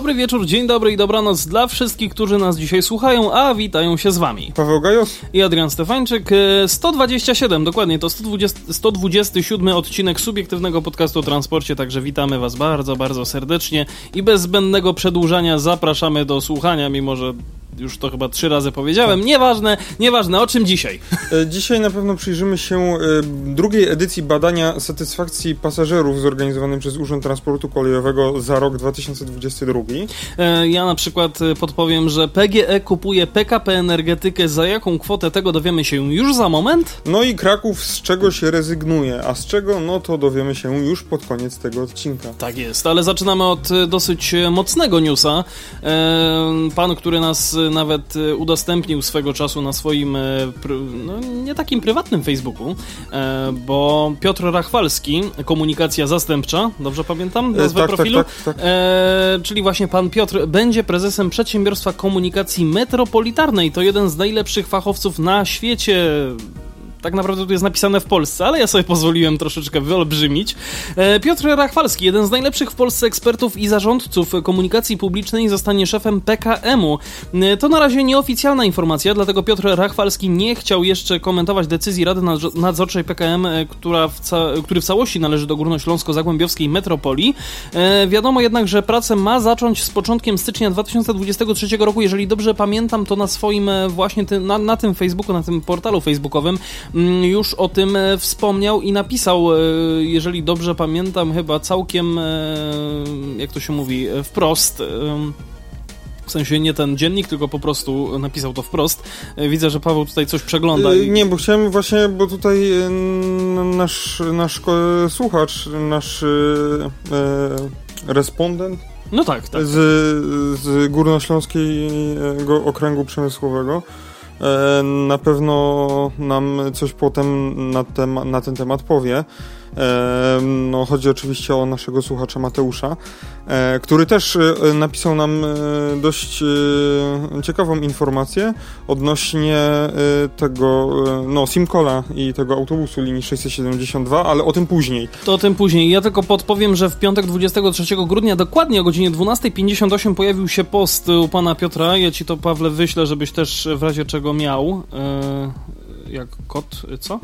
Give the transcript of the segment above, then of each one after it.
Dobry wieczór, dzień dobry i dobranoc dla wszystkich, którzy nas dzisiaj słuchają, a witają się z wami. Paweł Gajos i Adrian Stefańczyk. 127, e, dokładnie, to 120, 127 odcinek subiektywnego podcastu o transporcie, także witamy was bardzo, bardzo serdecznie i bez zbędnego przedłużania zapraszamy do słuchania, mimo że już to chyba trzy razy powiedziałem. Tak. Nieważne, nieważne, o czym dzisiaj? E, dzisiaj na pewno przyjrzymy się e, drugiej edycji badania satysfakcji pasażerów zorganizowanym przez Urząd Transportu Kolejowego za rok 2022. E, ja na przykład podpowiem, że PGE kupuje PKP Energetykę. Za jaką kwotę tego dowiemy się już za moment? No i Kraków z czego się rezygnuje, a z czego no to dowiemy się już pod koniec tego odcinka. Tak jest, ale zaczynamy od dosyć mocnego newsa. Pan, który nas nawet e, udostępnił swego czasu na swoim, e, no, nie takim prywatnym Facebooku, e, bo Piotr Rachwalski, komunikacja zastępcza, dobrze pamiętam nazwę tak, tak, profilu? Tak, tak, tak. Czyli właśnie pan Piotr będzie prezesem przedsiębiorstwa komunikacji metropolitarnej. To jeden z najlepszych fachowców na świecie tak naprawdę tu jest napisane w Polsce, ale ja sobie pozwoliłem troszeczkę wyolbrzymić. E, Piotr Rachwalski, jeden z najlepszych w Polsce ekspertów i zarządców komunikacji publicznej, zostanie szefem PKM-u. E, to na razie nieoficjalna informacja, dlatego Piotr Rachwalski nie chciał jeszcze komentować decyzji Rady Nadzorczej PKM, e, która w który w całości należy do Górnośląsko-Zagłębiowskiej Metropolii. Wiadomo jednak, że pracę ma zacząć z początkiem stycznia 2023 roku. Jeżeli dobrze pamiętam, to na swoim właśnie na, na tym Facebooku, na tym portalu facebookowym już o tym e, wspomniał i napisał, e, jeżeli dobrze pamiętam, chyba całkiem, e, jak to się mówi, wprost. W sensie nie ten dziennik, tylko po prostu napisał to wprost. Widzę, że Paweł tutaj coś przegląda. I... Nie, bo chciałem właśnie, bo tutaj nasz, nasz słuchacz, nasz e, respondent no tak, tak. Z, z Górnośląskiego Okręgu Przemysłowego na pewno nam coś potem na, tem na ten temat powie. E, no, chodzi oczywiście o naszego słuchacza Mateusza, e, który też e, napisał nam dość ciekawą informację odnośnie tego no, Simcola i tego autobusu linii 672, ale o tym później. To o tym później. Ja tylko podpowiem, że w piątek 23 grudnia dokładnie o godzinie 12.58 pojawił się post u pana Piotra. Ja ci to, Pawle, wyślę, żebyś też w razie czego miał. Jak kot, co?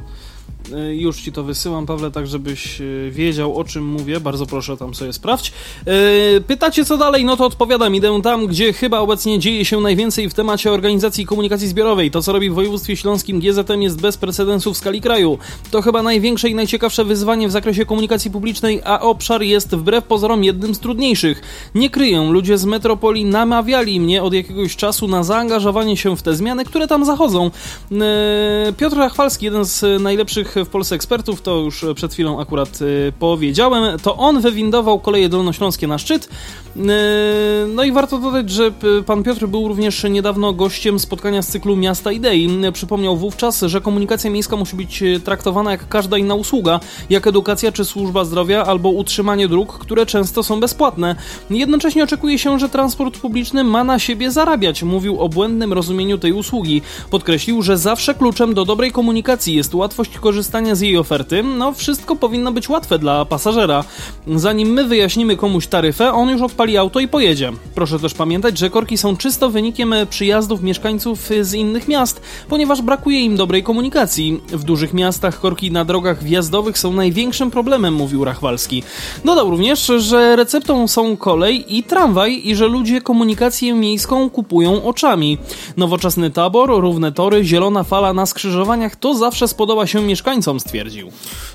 E, już ci to wysyłam, Pawle, tak żebyś e, wiedział, o czym mówię. Bardzo proszę, tam sobie sprawdź. E, pytacie, co dalej? No to odpowiadam. Idę tam, gdzie chyba obecnie dzieje się najwięcej w temacie organizacji komunikacji zbiorowej. To, co robi w województwie śląskim GZM jest bez precedensu w skali kraju. To chyba największe i najciekawsze wyzwanie w zakresie komunikacji publicznej, a obszar jest wbrew pozorom jednym z trudniejszych. Nie kryję, ludzie z metropolii namawiali mnie od jakiegoś czasu na zaangażowanie się w te zmiany, które tam zachodzą. Piotr Rachwalski, jeden z najlepszych w Polsce ekspertów, to już przed chwilą akurat y, powiedziałem, to on wywindował koleje dolnośląskie na szczyt. Y, no i warto dodać, że pan Piotr był również niedawno gościem spotkania z cyklu Miasta Idei. Przypomniał wówczas, że komunikacja miejska musi być traktowana jak każda inna usługa, jak edukacja czy służba zdrowia albo utrzymanie dróg, które często są bezpłatne. Jednocześnie oczekuje się, że transport publiczny ma na siebie zarabiać. Mówił o błędnym rozumieniu tej usługi. Podkreślił, że zawsze kluczem do dobrej komunikacji jest łatwość korzystania korzystania z jej oferty, no wszystko powinno być łatwe dla pasażera. Zanim my wyjaśnimy komuś taryfę, on już odpali auto i pojedzie. Proszę też pamiętać, że korki są czysto wynikiem przyjazdów mieszkańców z innych miast, ponieważ brakuje im dobrej komunikacji. W dużych miastach korki na drogach wjazdowych są największym problemem, mówił Rachwalski. Dodał również, że receptą są kolej i tramwaj i że ludzie komunikację miejską kupują oczami. Nowoczesny tabor, równe tory, zielona fala na skrzyżowaniach to zawsze spodoba się mieszkańcom stwierdził.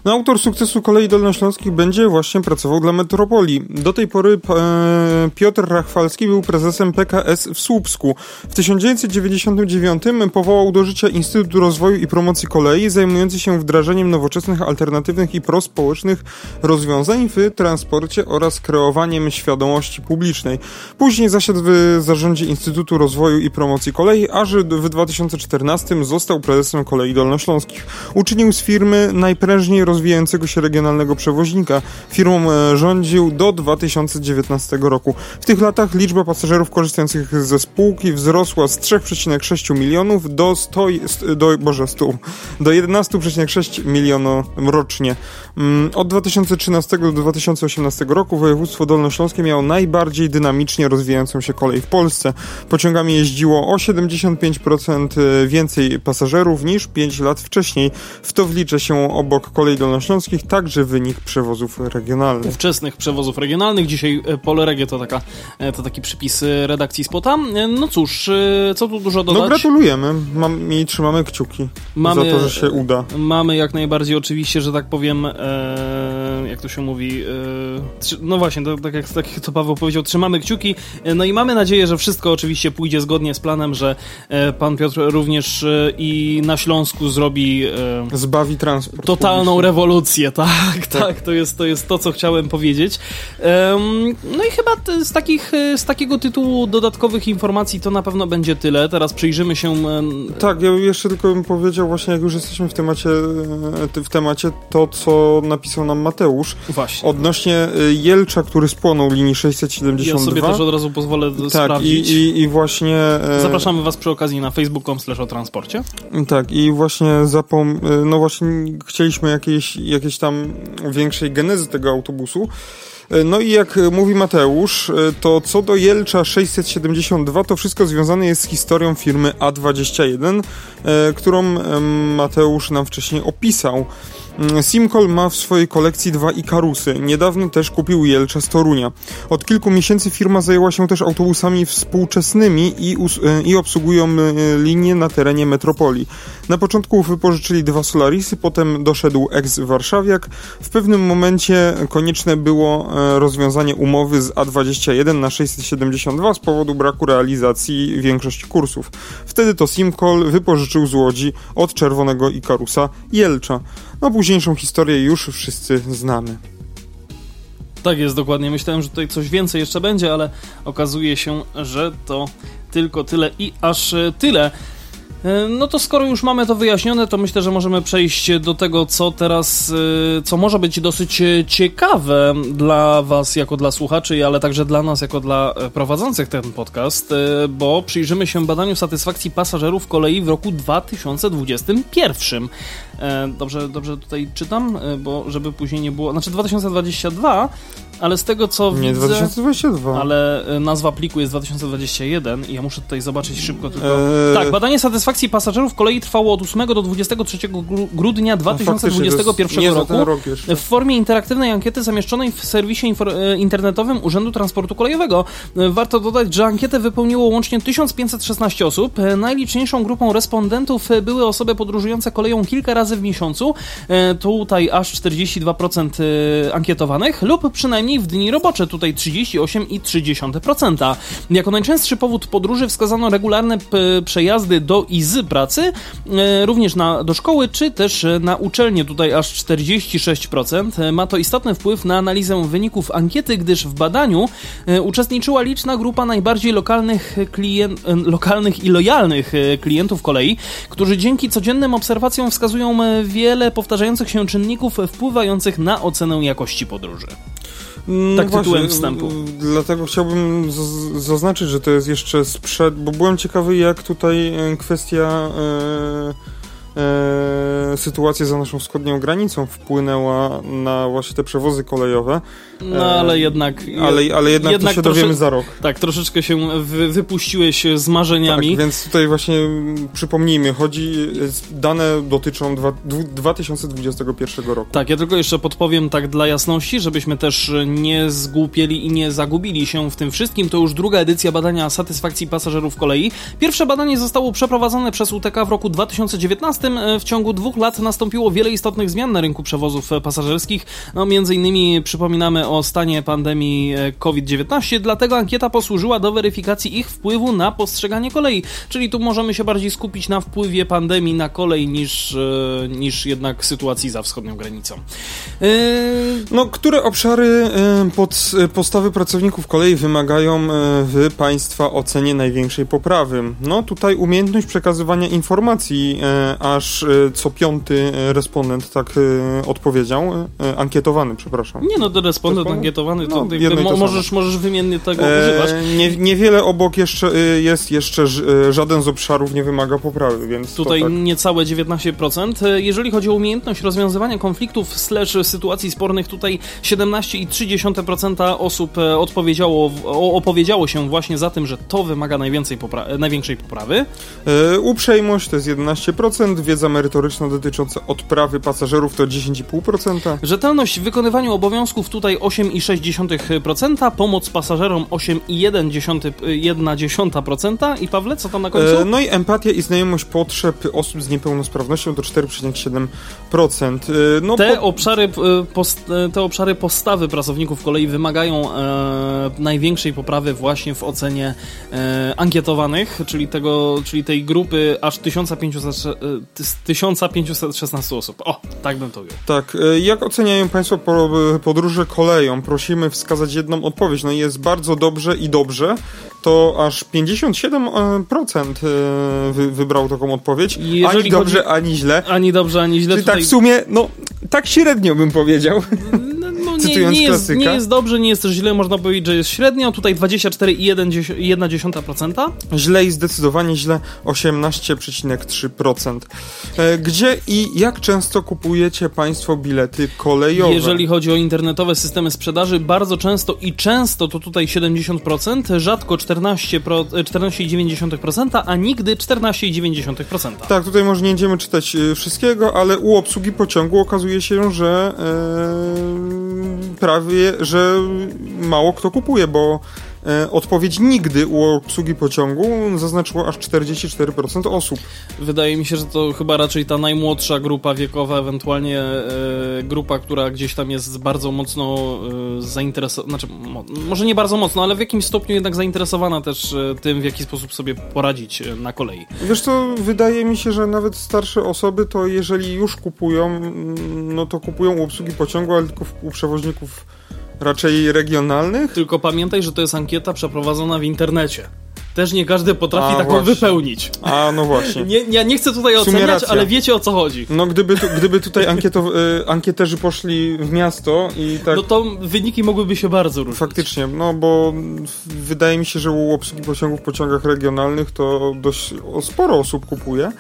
No, autor sukcesu kolei dolnośląskich będzie właśnie pracował dla metropolii. Do tej pory e, Piotr Rachwalski był prezesem PKS w Słupsku. W 1999 powołał do życia Instytut Rozwoju i Promocji Kolei, zajmujący się wdrażaniem nowoczesnych, alternatywnych i prospołecznych rozwiązań w transporcie oraz kreowaniem świadomości publicznej. Później zasiadł w zarządzie Instytutu Rozwoju i Promocji Kolei, aż w 2014 został prezesem kolei dolnośląskich. Uczynił firmy najprężniej rozwijającego się regionalnego przewoźnika. Firmą e, rządził do 2019 roku. W tych latach liczba pasażerów korzystających ze spółki wzrosła z 3,6 milionów do 100, do, Boże, 100, do 11,6 miliona rocznie. Mm, od 2013 do 2018 roku województwo dolnośląskie miało najbardziej dynamicznie rozwijającą się kolej w Polsce. Pociągami jeździło o 75% e, więcej pasażerów niż 5 lat wcześniej. W to wlicza się obok kolei dolnośląskich także wynik przewozów regionalnych. Wczesnych przewozów regionalnych. Dzisiaj e, Poleregie to, taka, e, to taki przypis redakcji Spota. No cóż, co tu dużo dodać? No gratulujemy Mam, i trzymamy kciuki mamy, za to, że się uda. Mamy jak najbardziej oczywiście, że tak powiem, e, jak to się mówi, e, no właśnie, to, tak, jak, tak to Paweł powiedział, trzymamy kciuki, no i mamy nadzieję, że wszystko oczywiście pójdzie zgodnie z planem, że e, pan Piotr również e, i na Śląsku zrobi... Zbawi transport. Totalną publiczny. rewolucję, tak, tak, tak, to, jest, to jest to, co chciałem powiedzieć. No i chyba z, takich, z takiego tytułu dodatkowych informacji to na pewno będzie tyle. Teraz przyjrzymy się... Tak, ja jeszcze tylko bym powiedział właśnie, jak już jesteśmy w temacie, w temacie to, co napisał nam Mateusz. Właśnie. Odnośnie y, Jelcza, który spłonął linii 672. Ja sobie też od razu pozwolę tak, sprawdzić. I, i, i właśnie... E, Zapraszamy was przy okazji na facebook.com slash o transporcie. Tak, i właśnie zapom... No właśnie chcieliśmy jakiejś, jakiejś tam większej genezy tego autobusu. E, no i jak mówi Mateusz, e, to co do Jelcza 672, to wszystko związane jest z historią firmy A21, którą Mateusz nam wcześniej opisał. Mm, Simcol ma w swojej kolekcji dwa Ikarusy. Niedawno też kupił Jelcza z Torunia. Od kilku miesięcy firma zajęła się też autobusami współczesnymi i, e, i obsługują e, linie na terenie metropolii. Na początku wypożyczyli dwa Solarisy, potem doszedł ex-warszawiak. W pewnym momencie konieczne było e, rozwiązanie umowy z A21 na 672 z powodu braku realizacji większości kursów. Wtedy to Simcol wypożyczył z Łodzi od czerwonego Ikarusa Jelcza. No późniejszą historię już wszyscy znamy. Tak jest, dokładnie. Myślałem, że tutaj coś więcej jeszcze będzie, ale okazuje się, że to tylko tyle i aż tyle. E, no to skoro już mamy to wyjaśnione, to myślę, że możemy przejść do tego, co teraz, e, co może być dosyć ciekawe dla Was, jako dla słuchaczy, ale także dla nas, jako dla e, prowadzących ten podcast, bo przyjrzymy się badaniu satysfakcji pasażerów kolei w roku 2021. Dobrze, dobrze tutaj czytam, bo żeby później nie było. Znaczy 2022 ale z tego co nie, widzę... 2022. Ale e, nazwa pliku jest 2021 i ja muszę tutaj zobaczyć szybko tylko... Eee... Tak, badanie satysfakcji pasażerów kolei trwało od 8 do 23 grudnia 2021 no, roku rok w formie interaktywnej ankiety zamieszczonej w serwisie e, internetowym Urzędu Transportu Kolejowego. E, warto dodać, że ankietę wypełniło łącznie 1516 osób. Najliczniejszą grupą respondentów były osoby podróżujące koleją kilka razy w miesiącu. Tutaj aż 42% ankietowanych lub przynajmniej w dni robocze, tutaj 38,3%. Jako najczęstszy powód podróży wskazano regularne przejazdy do i z pracy, e, również na, do szkoły, czy też na uczelnię, tutaj aż 46%. Ma to istotny wpływ na analizę wyników ankiety, gdyż w badaniu e, uczestniczyła liczna grupa najbardziej lokalnych, klient, e, lokalnych i lojalnych klientów kolei, którzy dzięki codziennym obserwacjom wskazują wiele powtarzających się czynników wpływających na ocenę jakości podróży. No tak właśnie, tytułem wstępu. Dlatego chciałbym zaznaczyć, że to jest jeszcze sprzed, bo byłem ciekawy jak tutaj e, kwestia e, e, sytuacja za naszą wschodnią granicą wpłynęła na właśnie te przewozy kolejowe. No ale jednak. Ale, ale jednak, jednak to się dowiemy za rok. Tak, troszeczkę się wy, wypuściłeś z marzeniami. Tak, więc tutaj właśnie przypomnijmy, chodzi, dane dotyczą dwa, 2021 roku. Tak, ja tylko jeszcze podpowiem tak dla jasności, żebyśmy też nie zgłupieli i nie zagubili się w tym wszystkim. To już druga edycja badania satysfakcji pasażerów kolei. Pierwsze badanie zostało przeprowadzone przez UTK w roku 2019. W ciągu dwóch lat nastąpiło wiele istotnych zmian na rynku przewozów pasażerskich. No, między innymi przypominamy o stanie pandemii e, COVID-19, dlatego ankieta posłużyła do weryfikacji ich wpływu na postrzeganie kolei. Czyli tu możemy się bardziej skupić na wpływie pandemii na kolej niż, e, niż jednak sytuacji za wschodnią granicą. Yy... No, które obszary pod postawy pracowników kolei wymagają w Państwa ocenie największej poprawy? No, tutaj umiejętność przekazywania informacji, aż co piąty piąty respondent tak odpowiedział, ankietowany, przepraszam. Nie no, to respondent ankietowany, to, no, mo możesz, możesz wymiennie tego e, używać. Nie, niewiele obok jeszcze jest jeszcze, żaden z obszarów nie wymaga poprawy, więc Tutaj tak. niecałe 19%. Jeżeli chodzi o umiejętność rozwiązywania konfliktów slash sytuacji spornych, tutaj 17,3% osób odpowiedziało, opowiedziało się właśnie za tym, że to wymaga najwięcej popra największej poprawy. E, uprzejmość to jest 11%, wiedza merytoryczna dotycząca odprawy pasażerów to 10,5%. Rzetelność w wykonywaniu obowiązków tutaj 8,6%, pomoc pasażerom 8,1% i Pawle, co tam na końcu? E, no i empatia i znajomość potrzeb osób z niepełnosprawnością to 4,7%. E, no, te, po... obszary, post, te obszary postawy pracowników kolei wymagają e, największej poprawy właśnie w ocenie e, ankietowanych, czyli, tego, czyli tej grupy aż 1500, 1516 osób. O, tak bym to ujął. Tak, jak oceniają Państwo podróże koleją? Prosimy wskazać jedną odpowiedź. No jest bardzo dobrze i dobrze. To aż 57% wy, wybrał taką odpowiedź. Jeżeli ani dobrze, chodzi... ani źle. Ani dobrze, ani źle. Czyli tutaj... tak w sumie, no, tak średnio bym powiedział. No, no nie, nie, jest, nie jest dobrze, nie jest też źle, można powiedzieć, że jest średnio. Tutaj 24,1%. Źle i zdecydowanie źle 18,3%. E, gdzie i jak często kupujecie Państwo bilety kolejowe? Jeżeli chodzi o internetowe systemy sprzedaży, bardzo często i często to tutaj 70%, rzadko 14,9%, a nigdy 14,9%. Tak, tutaj może nie będziemy czytać e, wszystkiego, ale u obsługi pociągu okazuje się, że e, prawie, że mało kto kupuje, bo odpowiedź nigdy u obsługi pociągu zaznaczyło aż 44% osób. Wydaje mi się, że to chyba raczej ta najmłodsza grupa wiekowa, ewentualnie e, grupa, która gdzieś tam jest bardzo mocno e, zainteresowana, znaczy mo, może nie bardzo mocno, ale w jakimś stopniu jednak zainteresowana też e, tym, w jaki sposób sobie poradzić e, na kolei. Wiesz co, wydaje mi się, że nawet starsze osoby to jeżeli już kupują, no to kupują u obsługi pociągu, ale tylko u przewoźników raczej regionalnych. Tylko pamiętaj, że to jest ankieta przeprowadzona w internecie. Też nie każdy potrafi A, taką właśnie. wypełnić. A, no właśnie. Nie, ja nie chcę tutaj oceniać, ale wiecie o co chodzi. No gdyby, tu, gdyby tutaj ankieto, y, ankieterzy poszli w miasto i tak... No to wyniki mogłyby się bardzo różnić. Faktycznie, no bo wydaje mi się, że u obsługi pociągów w pociągach regionalnych to dość sporo osób kupuje.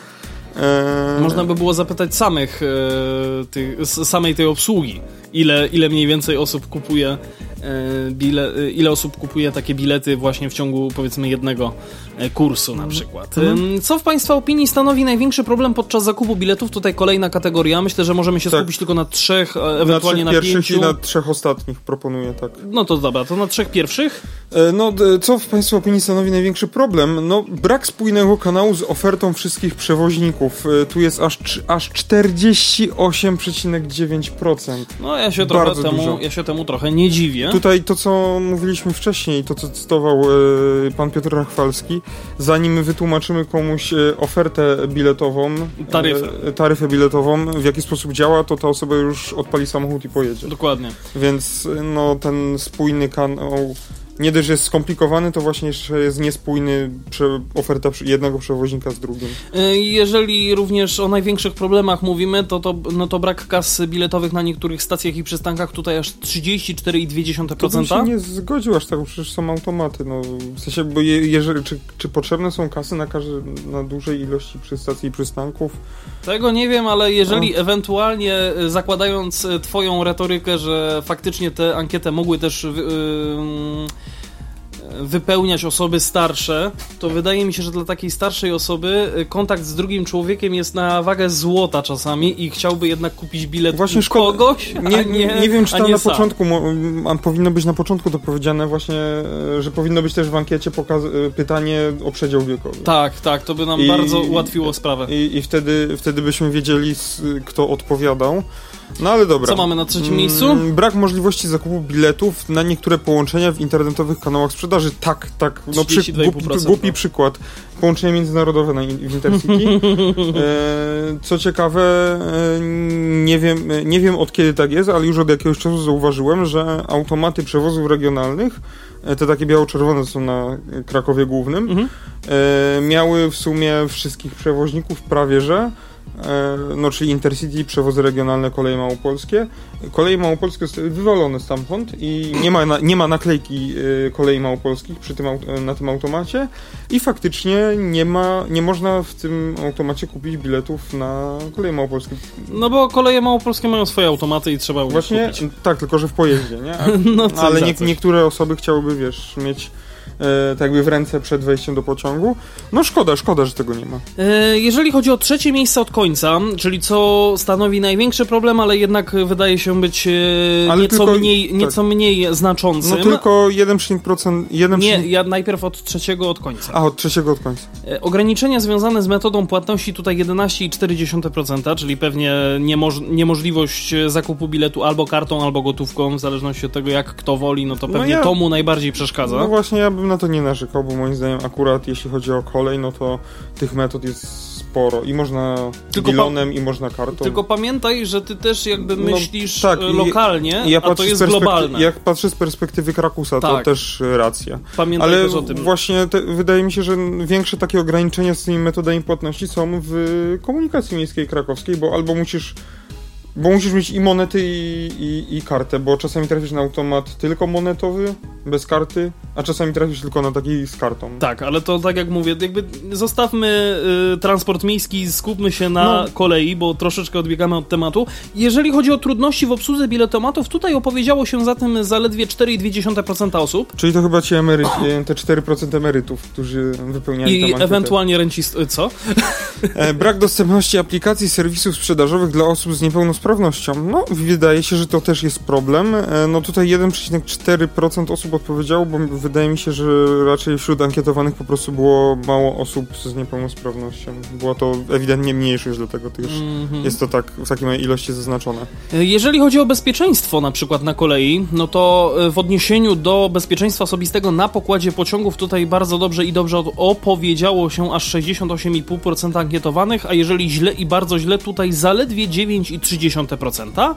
Eee... Można by było zapytać samych, e, tych, samej tej obsługi, ile, ile mniej więcej osób kupuje E, bile, e, ile osób kupuje takie bilety właśnie w ciągu powiedzmy jednego e, kursu na przykład. Mhm. Co w Państwa opinii stanowi największy problem podczas zakupu biletów? Tutaj kolejna kategoria. Myślę, że możemy się tak. skupić tylko na trzech, ewentualnie na, trzech na pięciu. i na trzech ostatnich proponuję, tak. No to dobra, to na trzech pierwszych? No, co w Państwa opinii stanowi największy problem? No, brak spójnego kanału z ofertą wszystkich przewoźników. Tu jest aż, aż 48,9%. No, ja się, trochę temu, ja się temu trochę nie dziwię. Tutaj to, co mówiliśmy wcześniej, to co cytował e, pan Piotr Rachwalski, zanim wytłumaczymy komuś e, ofertę biletową, taryfę. E, taryfę biletową, w jaki sposób działa, to ta osoba już odpali samochód i pojedzie. Dokładnie. Więc no, ten spójny kanał nie dość, że jest skomplikowany, to właśnie jeszcze jest niespójny oferta jednego przewoźnika z drugim. E, jeżeli również o największych problemach mówimy, to, to, no to brak kas biletowych na niektórych stacjach i przystankach tutaj aż 34,2%. To bym się nie zgodził aż tak, bo przecież są automaty. No, w sensie, bo je, jeżeli, czy, czy potrzebne są kasy na, każdy, na dużej ilości przystacji i przystanków? Tego nie wiem, ale jeżeli no. ewentualnie e, zakładając e, twoją retorykę, że faktycznie tę ankietę mogły też yy, wypełniać osoby starsze, to wydaje mi się, że dla takiej starszej osoby y, kontakt z drugim człowiekiem jest na wagę złota czasami i chciałby jednak kupić bilet właśnie kogoś, nie, nie, nie, wiem, czy tam na sam. początku powinno być na początku to powiedziane właśnie, e, że powinno być też w ankiecie e, pytanie o przedział wiekowy. Tak, tak, to by nam I, bardzo ułatwiło sprawę. I, i wtedy, wtedy byśmy wiedzieli, kto odpowiadał. No ale dobra. Co mamy na trzecim miejscu? Mm, brak możliwości zakupu biletów na niektóre połączenia w internetowych kanałach sprzedaży. Tak, tak. No, przy, głupi, głupi no. przykład. Połączenie międzynarodowe na, w Intercity. e, co ciekawe, e, nie, wiem, nie wiem od kiedy tak jest, ale już od jakiegoś czasu zauważyłem, że automaty przewozów regionalnych e, te takie biało-czerwone są na Krakowie Głównym, mhm. e, miały w sumie wszystkich przewoźników prawie że e, no czyli Intercity, przewozy regionalne, koleje małopolskie. Koleje małopolskie zostały wywalone stamtąd i nie ma, na, nie ma naklejki e, kolei małopolskich przy tym, na tym automacie i faktycznie nie ma, nie można w tym automacie kupić biletów na koleje małopolskie. No bo koleje małopolskie mają swoje automaty i trzeba Właśnie, kupić. tak, tylko że w pojeździe, nie? A, no, ale nie, niektóre osoby chciałyby, wiesz, mieć e, tak jakby w ręce przed wejściem do pociągu. No szkoda, szkoda, że tego nie ma. E, jeżeli chodzi o trzecie miejsce od końca, czyli co stanowi największy problem, ale jednak wydaje się być e, nieco, tylko, mniej, tak. nieco mniej znaczącym. No tylko 1%. 1, nie, ja najpierw od trzeciego od końca. A, od trzeciego od końca. E, ograniczenia związane z metodą płatności tutaj 11,4%, czyli pewnie niemoż niemożliwość zakupu biletu albo kartą, albo gotówką, w zależności od tego jak kto woli, no to no pewnie no ja, to mu najbardziej przeszkadza. No właśnie, ja bym na to nie narzekał, bo moim zdaniem akurat jeśli chodzi o kolej, no to tych metod jest sporo i można tylko bilonem i można kartą. Tylko pamiętaj, że ty też jakby no, myślisz no, tak, lokalnie, ja a to jest globalne. Jak patrzę z perspektywy Krakusa, tak. to też racja. Pamiętaj Ale też o tym. właśnie te, wydaje mi się, że większe takie ograniczenia z tymi metodami płatności są w komunikacji miejskiej krakowskiej, bo albo musisz bo musisz mieć i monety i, i, i, kartę, bo czasami trafisz na automat tylko monetowy, bez karty, a czasami trafisz tylko na taki z kartą. Tak, ale to tak jak mówię, jakby zostawmy y, transport miejski, skupmy się na no. kolei, bo troszeczkę odbiegamy od tematu. Jeżeli chodzi o trudności w obsłudze biletomatów, tutaj opowiedziało się za tym zaledwie 4,2% osób. Czyli to chyba ci emeryci, te 4% emerytów, którzy wypełniali I ewentualnie rencist... co? E, brak dostępności aplikacji serwisów sprzedażowych dla osób z niepełnosprawnością niepełnosprawnością. No, wydaje się, że to też jest problem. E, no tutaj 1,4% osób odpowiedziało, bo wydaje mi się, że raczej wśród ankietowanych po prostu było mało osób z niepełnosprawnością. Była to ewidentnie mniejszość, dlatego też mm -hmm. jest to tak w takiej ilości zaznaczone. E, jeżeli chodzi o bezpieczeństwo na przykład na kolei, no to e, w odniesieniu do bezpieczeństwa osobistego na pokładzie pociągów tutaj bardzo dobrze i dobrze opowiedziało się aż 68,5% ankietowanych, a jeżeli źle i bardzo źle, tutaj zaledwie 9,3%. 0,2%.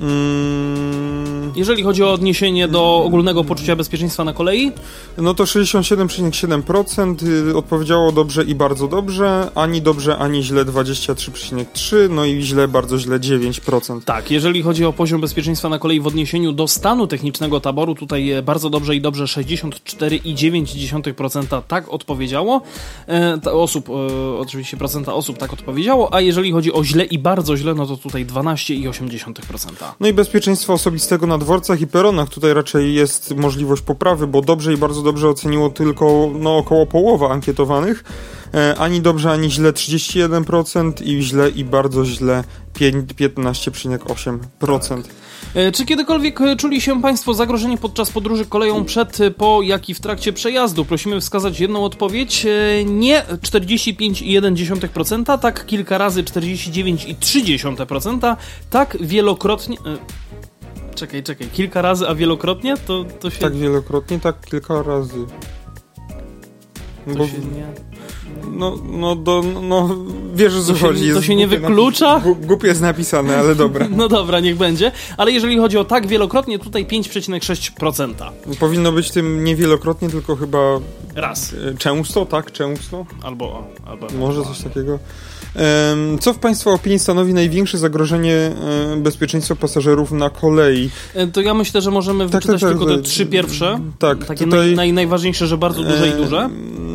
Mm. Jeżeli chodzi o odniesienie do ogólnego poczucia bezpieczeństwa na kolei? No to 67,7% y, odpowiedziało dobrze i bardzo dobrze, ani dobrze, ani źle 23,3%, no i źle, bardzo źle 9%. Tak, jeżeli chodzi o poziom bezpieczeństwa na kolei w odniesieniu do stanu technicznego taboru, tutaj bardzo dobrze i dobrze 64,9% tak odpowiedziało. E, osób, e, oczywiście procenta osób tak odpowiedziało, a jeżeli chodzi o źle i bardzo źle, no to tutaj 12,8%. No i bezpieczeństwo osobistego na dworcach i peronach. Tutaj raczej jest możliwość poprawy, bo dobrze i bardzo dobrze oceniło tylko no, około połowa ankietowanych. E, ani dobrze, ani źle 31% i źle i bardzo źle 15,8%. E, czy kiedykolwiek e, czuli się Państwo zagrożeni podczas podróży koleją przed, e, po, jak i w trakcie przejazdu? Prosimy wskazać jedną odpowiedź. Nie 45,1%, tak kilka razy 49,3%, tak wielokrotnie... Czekaj, czekaj, kilka razy, a wielokrotnie? To, to się... Tak wielokrotnie, tak kilka razy. To Bo... się nie... No, no, do, no, wiesz o co chodzi. To się nie wyklucza? Głupie jest napisane, ale dobra. no dobra, niech będzie. Ale jeżeli chodzi o tak wielokrotnie, tutaj 5,6%. Powinno być tym nie wielokrotnie, tylko chyba... Raz. E, często, tak? Często? Albo... albo Może coś takiego. Co w Państwa opinii stanowi największe zagrożenie e, bezpieczeństwa pasażerów na kolei? E, to ja myślę, że możemy tak, wyczytać tak, tak, tylko te trzy pierwsze. Tak. Takie tutaj, naj, naj, najważniejsze, że bardzo duże i duże.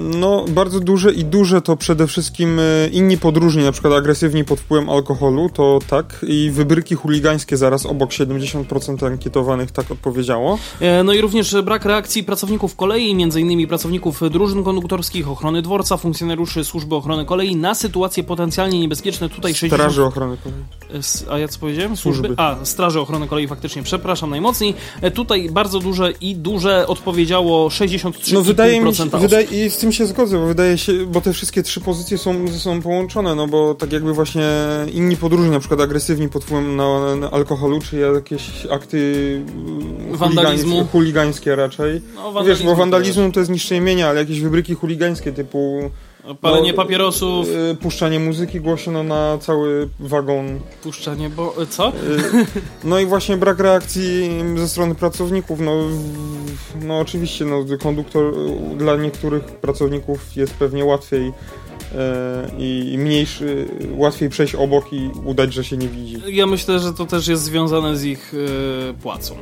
No, bardzo duże i duże to przede wszystkim e, inni podróżni, na przykład agresywni pod wpływem alkoholu, to tak. I wybryki chuligańskie zaraz obok 70% ankietowanych tak odpowiedziało. No i również brak reakcji pracowników kolei, innymi pracowników drużyn konduktorskich, ochrony dworca, funkcjonariuszy służby ochrony kolei na sytuacje potencjalnie niebezpieczne. Tutaj 60... Straży Ochrony Kolei. A ja co powiedziałem? Służby? Służby. A, Straży Ochrony Kolei faktycznie, przepraszam najmocniej. E, tutaj bardzo duże i duże odpowiedziało 63%. No wydaje mi się, wydaje, z tym się zgodzę, bo wydaje się, bo te wszystkie trzy pozycje są ze sobą połączone, no bo tak jakby właśnie inni podróżni, na przykład agresywni pod wpływem na, na alkoholu, czy jakieś akty wandalizmu. chuligańskie raczej. No, Wiesz, bo wandalizm to jest niszczenie mienia, ale jakieś wybryki chuligańskie typu Palenie no, papierosów. Y, puszczanie muzyki głośno na cały wagon. Puszczanie, bo co? Y, no i właśnie brak reakcji ze strony pracowników. No, no oczywiście, no, konduktor dla niektórych pracowników jest pewnie łatwiej i mniejszy, łatwiej przejść obok i udać, że się nie widzi. Ja myślę, że to też jest związane z ich e, płacą.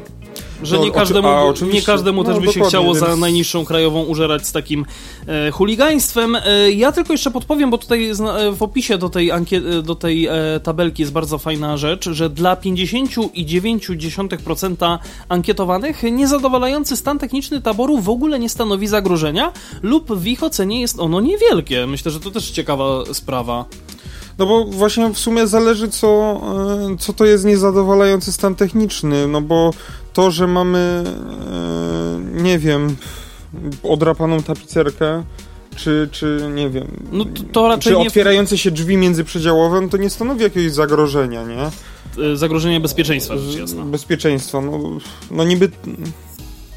Że No, nie każdemu, oczy- nie każdemu też No, by się chciało za więc- najniższą krajową użerać z takim e, chuligaństwem. E, ja tylko jeszcze podpowiem, bo tutaj zna, e, w opisie do tej, ankie- e, do tej e, tabelki jest bardzo fajna rzecz, że dla 50,9% ankietowanych niezadowalający stan techniczny taboru w ogóle nie stanowi zagrożenia lub w ich ocenie jest ono niewielkie. Myślę, że to też ciekawa sprawa. No bo właśnie w sumie zależy, co, e, co to jest niezadowalający stan techniczny. No bo to, że mamy, e, nie wiem, odrapaną tapicerkę, czy, czy nie wiem, No to, to czy nie otwierające się drzwi międzyprzedziałowe, no to nie stanowi jakiegoś zagrożenia, nie? e, zagrożenie bezpieczeństwa, rzecz jasna. Bezpieczeństwa, no, no niby...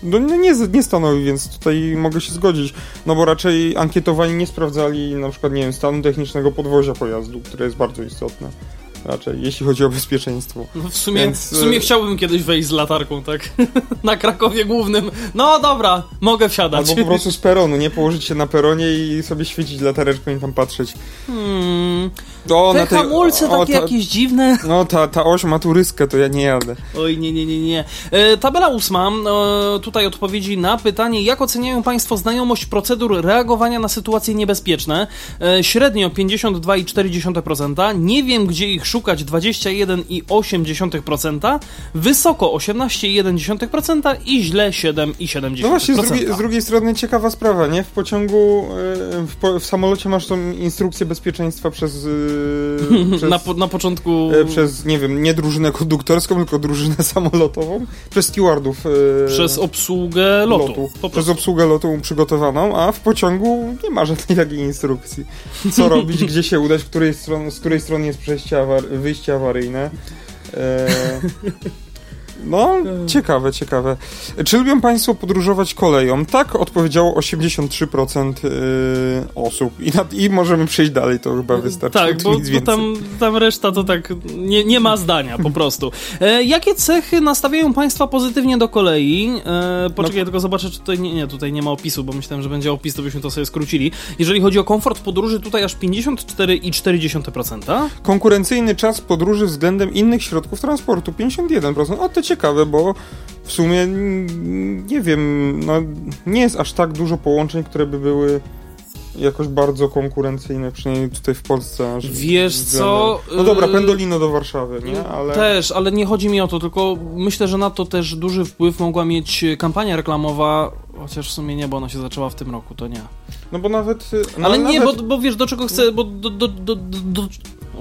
No nie, nie, stanowi, więc tutaj mogę się zgodzić. No bo raczej ankietowani nie sprawdzali na przykład, nie wiem, stanu technicznego podwozia pojazdu, które jest bardzo istotne. Raczej, jeśli chodzi o bezpieczeństwo. No w sumie, Więc, w sumie e, chciałbym kiedyś wejść z latarką, tak? Na Krakowie Głównym. No dobra, mogę wsiadać. Albo po prostu z peronu, nie położyć się na peronie i sobie świecić latareczką i tam patrzeć. Hmm, O, te na tej- hamulce o, takie ta, jakieś dziwne. No ta, ta oś ma turyskę, to ja nie jadę. Oj, nie, nie, nie, nie. E, tabela ósma. E, tutaj odpowiedzi na pytanie, jak oceniają Państwo znajomość procedur reagowania na sytuacje niebezpieczne? E, średnio 52,4%. Nie wiem, gdzie ich szukać 21,8%. Wysoko 18,1% i źle 7,7%. No właśnie, z drugiej, z drugiej strony ciekawa sprawa, nie? W pociągu, e, w, po, w samolocie masz tą instrukcję bezpieczeństwa przez... e, przez na, po, na początku... e, przez, nie wiem, nie drużynę konduktorską, tylko drużynę samolotową, przez stewardów Przez obsługę lotu. lotu. Przez obsługę lotu przygotowaną, a w pociągu nie ma żadnej takiej instrukcji. Co robić, gdzie się udać, której stron, z której strony jest przejście awar- wyjście awaryjne. E, no, ciekawe, ciekawe. Czy lubią Państwo podróżować koleją? Tak, odpowiedziało 83% y, osób. I, na, I możemy przejść dalej, to chyba wystarczy. Tak, bo, bo tam, tam reszta to tak nie, nie ma zdania po prostu. E, jakie cechy nastawiają Państwa pozytywnie do kolei? E, poczekaj, No- tylko zobaczę, czy tutaj nie, nie, tutaj nie ma opisu, bo myślałem, że będzie opis, to byśmy to sobie skrócili. Jeżeli chodzi o komfort podróży, tutaj aż 54,4%. Konkurencyjny czas podróży względem innych środków transportu 51%. O, to ciekawe, bo w sumie mm, nie wiem, no, nie jest aż tak dużo połączeń, które by były jakoś bardzo konkurencyjne, przynajmniej tutaj w Polsce. Wiesz względem- co, No dobra, y- Pendolino do Warszawy, nie? Ale... Też, ale nie chodzi mi o to, tylko myślę, że na to też duży wpływ mogła mieć kampania reklamowa, chociaż w sumie nie, bo ona się zaczęła w tym roku, to nie. No bo nawet... y, No, Ale nie, nawet... bo, bo wiesz, do czego chcę, bo do, do, do, do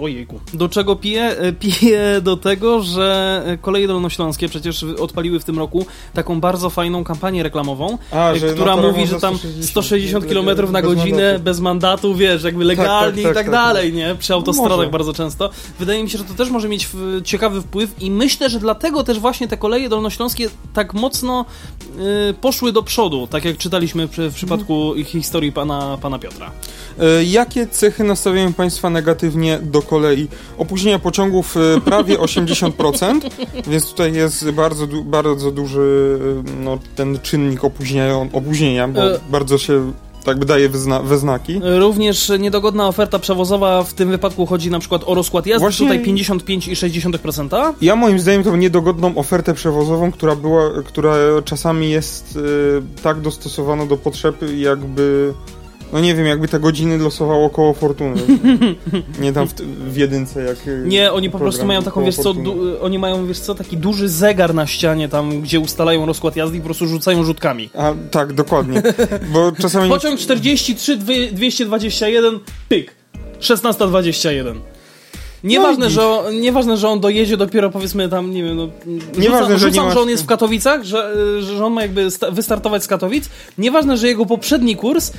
Ojejku. Do czego piję? E, Piję do tego, że koleje dolnośląskie przecież odpaliły w tym roku taką bardzo fajną kampanię reklamową, A, e, która na mówi, że tam 160 km na godzinę mandatu. bez mandatu, wiesz, jakby legalnie tak, i tak tak. dalej, nie? Przy autostradach może. bardzo często. Wydaje mi się, że to też może mieć ciekawy wpływ i myślę, że dlatego też właśnie te koleje dolnośląskie tak mocno y, poszły do przodu, tak jak czytaliśmy przy, w przypadku ich historii pana, pana Piotra. E, Jakie cechy nastawiają Państwa negatywnie do kolei? Opóźnienia pociągów e, prawie 80%, więc tutaj jest bardzo, du- bardzo duży e, no, ten czynnik opóźnienia, opóźnienia bo E. bardzo się tak by daje wyzna- we znaki. Również niedogodna oferta przewozowa, w tym wypadku chodzi na przykład o rozkład jazdy, Właśnie- tutaj 55,6%. Ja moim zdaniem tą niedogodną ofertę przewozową, która była, która czasami jest tak dostosowana do potrzeb, jakby no nie wiem, jakby te godziny losowało koło fortuny. nie tam w, w jedynce jak e, Nie, oni po prostu mają taką, wiesz co, du, oni mają, wiesz co, taki duży zegar na ścianie tam, gdzie ustalają rozkład jazdy i po prostu rzucają rzutkami. A, tak, dokładnie. Bo czasami... Pociąg 43, dwie- 221, pyk. 16.21. Nieważne, No że on, nieważne, że on dojedzie dopiero powiedzmy tam, nie wiem, no, Nieważne, rzucam, że nie rzucam, masz- że on jest w Katowicach, że, że on ma jakby sta- wystartować z Katowic. Nieważne, że jego poprzedni kurs y,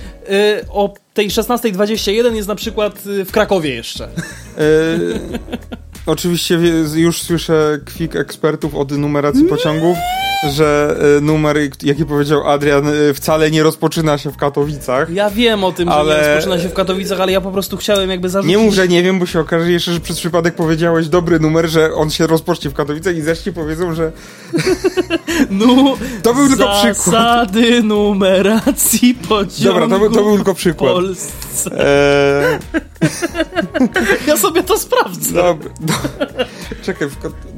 o tej 16.21 jest na przykład y, w Krakowie jeszcze. E, oczywiście już słyszę kwik ekspertów od numeracji pociągów, że e, numer, jaki powiedział Adrian, e, wcale nie rozpoczyna się w Katowicach. Ja wiem o tym, ale... że nie rozpoczyna się w Katowicach, ale ja po prostu chciałem jakby zarzucić... Nie mów, że nie wiem, bo się okaże jeszcze, że przez przypadek powiedziałeś dobry numer, że on się rozpocznie w Katowicach i zresztą powiedzą, że... no, to był tylko przykład. Zasady numeracji pociągów Dobra, to, to był tylko przykład. Polsce. Eee... ja sobie to sprawdzę. Dobra. Czekaj,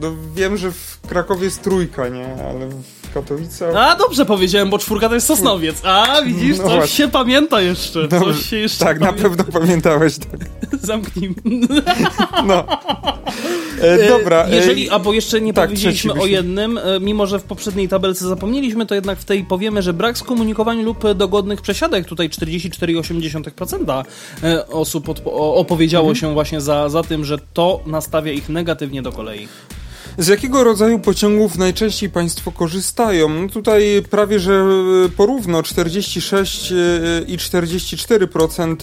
no, wiem, że w Krakowie jest trójka, nie? Ale w Katowicach... A, dobrze powiedziałem, bo czwórka to jest Sosnowiec. A, widzisz, no coś właśnie. się pamięta jeszcze. Dobrze. Coś się jeszcze Tak, pamięta. na pewno pamiętałeś, tak. Zamknij. No. E, dobra. E, jeżeli, albo jeszcze nie tak, powiedzieliśmy o jednym, e, mimo że w poprzedniej tabelce zapomnieliśmy, to jednak w tej powiemy, że brak skomunikowań lub dogodnych przesiadek, tutaj 44,8% e, osób opowiedziało mhm. się właśnie za, za tym, że to nastawia ich negatywnie do kolei. Z jakiego rodzaju pociągów najczęściej Państwo korzystają? No tutaj prawie, że porówno 46 i 44%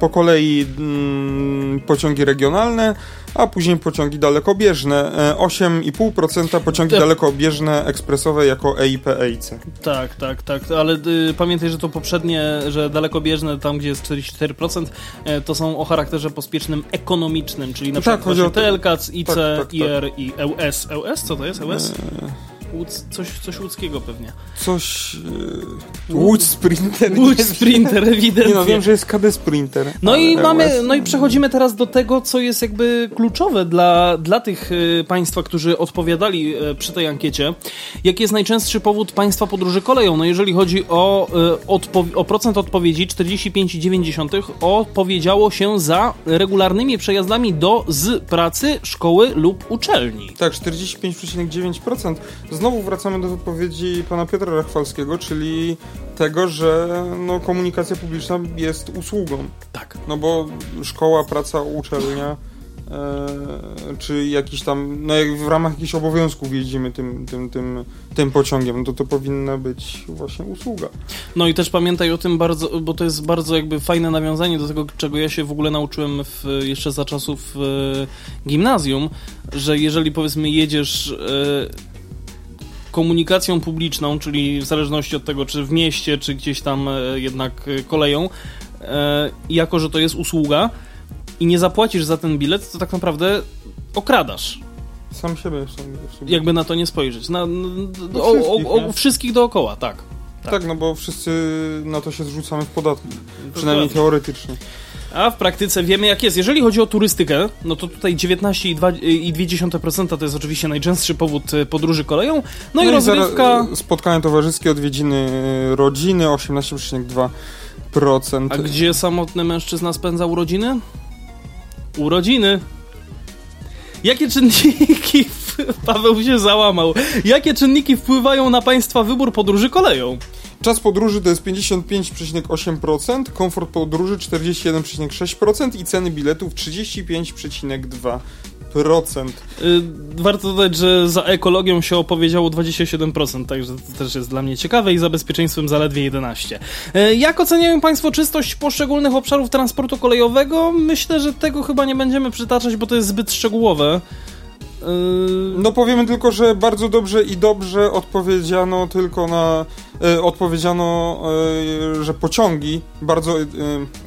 po kolei mm, pociągi regionalne, a później pociągi dalekobieżne. 8,5% e, pociągi tak. dalekobieżne ekspresowe jako EIP EIC. Tak, tak, tak, ale y, pamiętaj, że to poprzednie, że dalekobieżne tam, gdzie jest 44%, y, to są o charakterze pospiesznym ekonomicznym, czyli na tak, przykład o TLK, IC, tak, tak, IR tak. i EUS. EUS? Co to jest EUS? E Łódz, coś, coś łódzkiego pewnie. Coś... Yy, Łódź Sprinter. Łódź Sprinter, ewidentnie. Nie no, wiem, że jest KD Sprinter. No i mamy, no i przechodzimy teraz do tego, co jest jakby kluczowe dla, dla tych y, państwa, którzy odpowiadali y, przy tej ankiecie. Jaki jest najczęstszy powód państwa podróży koleją? No jeżeli chodzi o, o procent odpowiedzi, 45,9 odpowiedziało się za regularnymi przejazdami do, z pracy, szkoły lub uczelni. Tak, 45,9% znowu wracamy do wypowiedzi pana Piotra Rachwalskiego, czyli tego, że no, komunikacja publiczna jest usługą. Tak. No bo szkoła, praca, uczelnia e, czy jakiś tam, no jak w ramach jakichś obowiązków jeździmy tym, tym, tym, tym pociągiem, no to to powinna być właśnie usługa. No i też pamiętaj o tym bardzo, bo to jest bardzo jakby fajne nawiązanie do tego, czego ja się w ogóle nauczyłem w, jeszcze za czasów e, gimnazjum, że jeżeli powiedzmy jedziesz e, komunikacją publiczną, czyli w zależności od tego, czy w mieście, czy gdzieś tam e, jednak e, koleją, e, jako że to jest usługa i nie zapłacisz za ten bilet, to tak naprawdę okradasz. Sam siebie. Sam, sobie. Jakby na to nie spojrzeć. Na, no, o, wszystkich, o, o, wszystkich dookoła, tak. tak. Tak, no bo wszyscy na to się zrzucamy w podatki. Przynajmniej teoretycznie. A w praktyce wiemy jak jest. Jeżeli chodzi o turystykę, no to tutaj 19,2% to jest oczywiście najczęstszy powód e, podróży koleją. No, no i, rozrywka... Spotkania towarzyskie, odwiedziny e, rodziny 18,2%. A gdzie samotny mężczyzna spędzał urodziny? Urodziny. Jakie czynniki... Paweł się załamał. Jakie czynniki wpływają na państwa wybór podróży koleją? Czas podróży to jest 55,8%, komfort podróży 41,6% i ceny biletów 35,2%. Yy, warto dodać, że za ekologią się opowiedziało 27%, także to też jest dla mnie ciekawe i za bezpieczeństwem zaledwie 11%. Yy, jak oceniają Państwo czystość poszczególnych obszarów transportu kolejowego? Myślę, że tego chyba nie będziemy przytaczać, bo to jest zbyt szczegółowe. No powiemy tylko, że bardzo dobrze i dobrze odpowiedziano tylko na y, odpowiedziano, y, że pociągi bardzo y,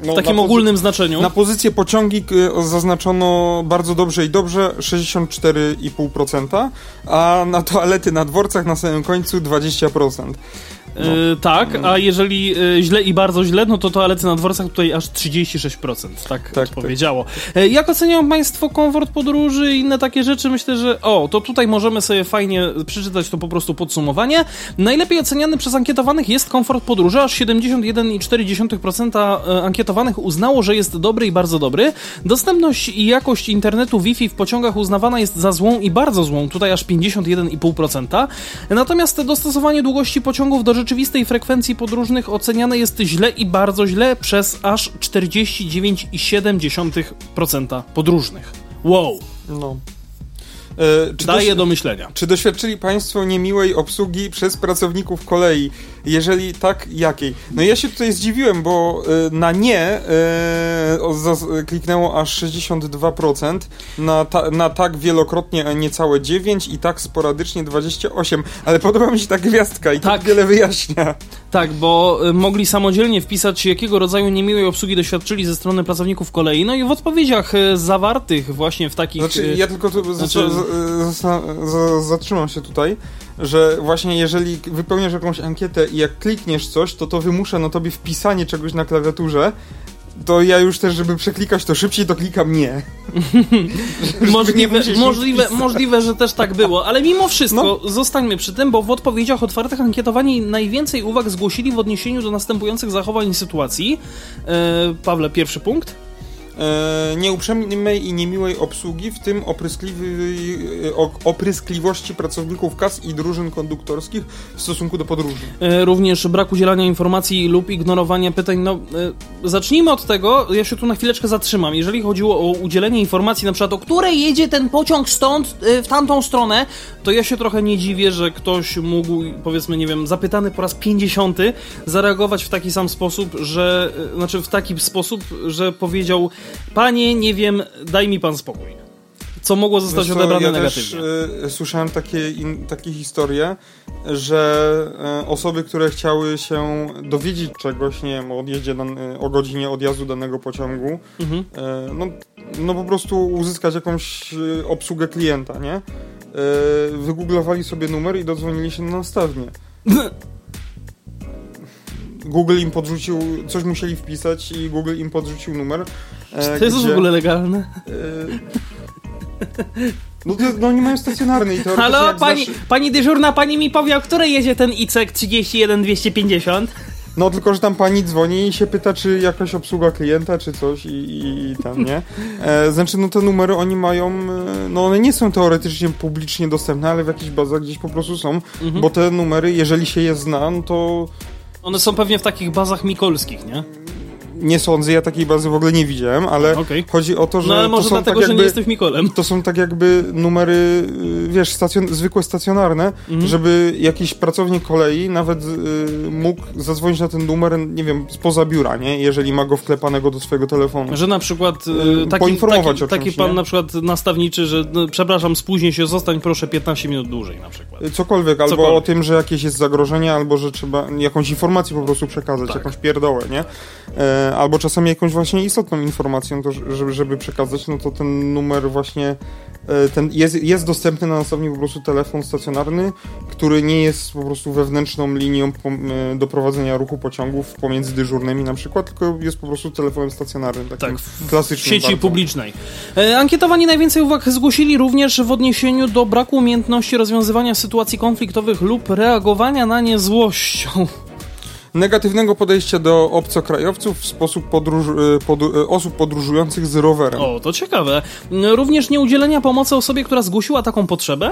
no, w takim ogólnym znaczeniu. Na pozycję pociągi zaznaczono bardzo dobrze i dobrze 64,5%, a na toalety na dworcach na samym końcu 20%. No. Yy, tak, a jeżeli yy, źle i bardzo źle, no to toalety na dworcach tutaj aż 36%, tak, tak powiedziało. Tak. Yy, jak oceniają Państwo komfort podróży i inne takie rzeczy? Myślę, że o, to tutaj możemy sobie fajnie przeczytać to po prostu podsumowanie. Najlepiej oceniany przez ankietowanych jest komfort podróży, aż 71,4% y, ankietowanych uznało, że jest dobry i bardzo dobry. Dostępność i jakość internetu Wi-Fi w pociągach uznawana jest za złą i bardzo złą, tutaj aż 51,5%. Natomiast dostosowanie długości pociągów do rzeczywistej frekwencji podróżnych oceniane jest źle i bardzo źle przez aż 49,7% podróżnych. Wow! No. E, czy Daje do myślenia. Czy doświadczyli Państwo niemiłej obsługi przez pracowników kolei? Jeżeli tak, jakiej? No ja się tutaj zdziwiłem, bo y, na nie y, kliknęło aż 62%, na, ta, na tak wielokrotnie niecałe 9 i tak sporadycznie 28, ale podoba mi się ta gwiazdka i tak, wiele wyjaśnia. Tak, bo mogli samodzielnie wpisać, jakiego rodzaju niemiłej obsługi doświadczyli ze strony pracowników kolei, no i w odpowiedziach zawartych właśnie w takich... Znaczy, ja tylko tu znaczy... zatrzymam się tutaj, że właśnie jeżeli wypełniasz jakąś ankietę i jak klikniesz coś, to to wymusza na tobie wpisanie czegoś na klawiaturze, to ja już też, żeby przeklikać to szybciej, to klikam nie. możliwe, możliwe, możliwe, że też tak było, ale mimo wszystko no. zostańmy przy tym, bo w odpowiedziach otwartych ankietowani najwięcej uwag zgłosili w odniesieniu do następujących zachowań i sytuacji. E, Pawle, pierwszy punkt nieuprzejmej i niemiłej obsługi, w tym e, opryskliwości pracowników kas i drużyn konduktorskich w stosunku do podróży. E, również brak udzielania informacji lub ignorowania pytań. No, e, zacznijmy od tego, ja się tu na chwileczkę zatrzymam. Jeżeli chodziło o udzielenie informacji, na przykład o której jedzie ten pociąg stąd e, w tamtą stronę, to ja się trochę nie dziwię, że ktoś mógł, powiedzmy, nie wiem, zapytany po raz 50, zareagować w taki sam sposób, że, e, znaczy w taki sposób, że powiedział Panie, nie wiem, daj mi pan spokój. Co mogło zostać co, odebrane ja negatywnie. Też, y, słyszałem takie, in, takie historie, że y, osoby, które chciały się dowiedzieć czegoś, nie wiem, o odjeździe, dan, o godzinie odjazdu danego pociągu, mhm. y, no, no po prostu uzyskać jakąś obsługę klienta, nie? Wygooglowali sobie numer i dodzwonili się na nastawnie. Google im podrzucił, coś musieli wpisać i Google im podrzucił numer. Czy to jest gdzie, w ogóle legalne? E, no, to, no oni mają stacjonarny i to Halo, pani, znasz... pani dyżurna, pani mi powie, o której jedzie ten ICEK 31250? No tylko, że tam pani dzwoni i się pyta, czy jakaś obsługa klienta, czy coś i, i, i tam, nie? E, znaczy, no te numery oni mają, e, no one nie są teoretycznie publicznie dostępne, ale w jakichś bazach gdzieś po prostu są, mhm. bo te numery, jeżeli się je zna, no to one są pewnie w takich bazach mikolskich, nie? Nie sądzę, ja takiej bazy w ogóle nie widziałem, ale okay. chodzi o to, że. No ale może to są dlatego, tak jakby, że nie jesteś Mikolem. To są tak jakby numery, y, wiesz, stacjon, zwykłe stacjonarne, mhm. żeby jakiś pracownik kolei nawet y, mógł zadzwonić na ten numer, nie wiem, spoza biura, nie? Jeżeli ma go wklepanego do swojego telefonu. Że na przykład y, y taki, poinformować taki, taki pan nie? na przykład nastawniczy, że no, przepraszam, spóźnię się, zostań proszę 15 minut dłużej na przykład. Cokolwiek, albo Cokolwiek. o tym, że jakieś jest zagrożenie, albo że trzeba jakąś informację po prostu przekazać, tak. jakąś pierdołę, nie? E, albo czasami jakąś właśnie istotną informacją, to, żeby, żeby przekazać, no to ten numer właśnie e, ten jest, jest dostępny na następnie po prostu telefon stacjonarny, który nie jest po prostu wewnętrzną linią e, do prowadzenia ruchu pociągów pomiędzy dyżurnymi na przykład, tylko jest po prostu telefonem stacjonarnym, takim tak, w klasycznym. Sieci bardzo. publicznej. E, ankietowani najwięcej uwag zgłosili również w odniesieniu do braku umiejętności rozwiązywania sytuacji konfliktowych lub reagowania na nie złością negatywnego podejścia do obcokrajowców w sposób podróż, y, pod, y, osób podróżujących z rowerem. O, to ciekawe. Również nieudzielenia pomocy osobie, która zgłosiła taką potrzebę?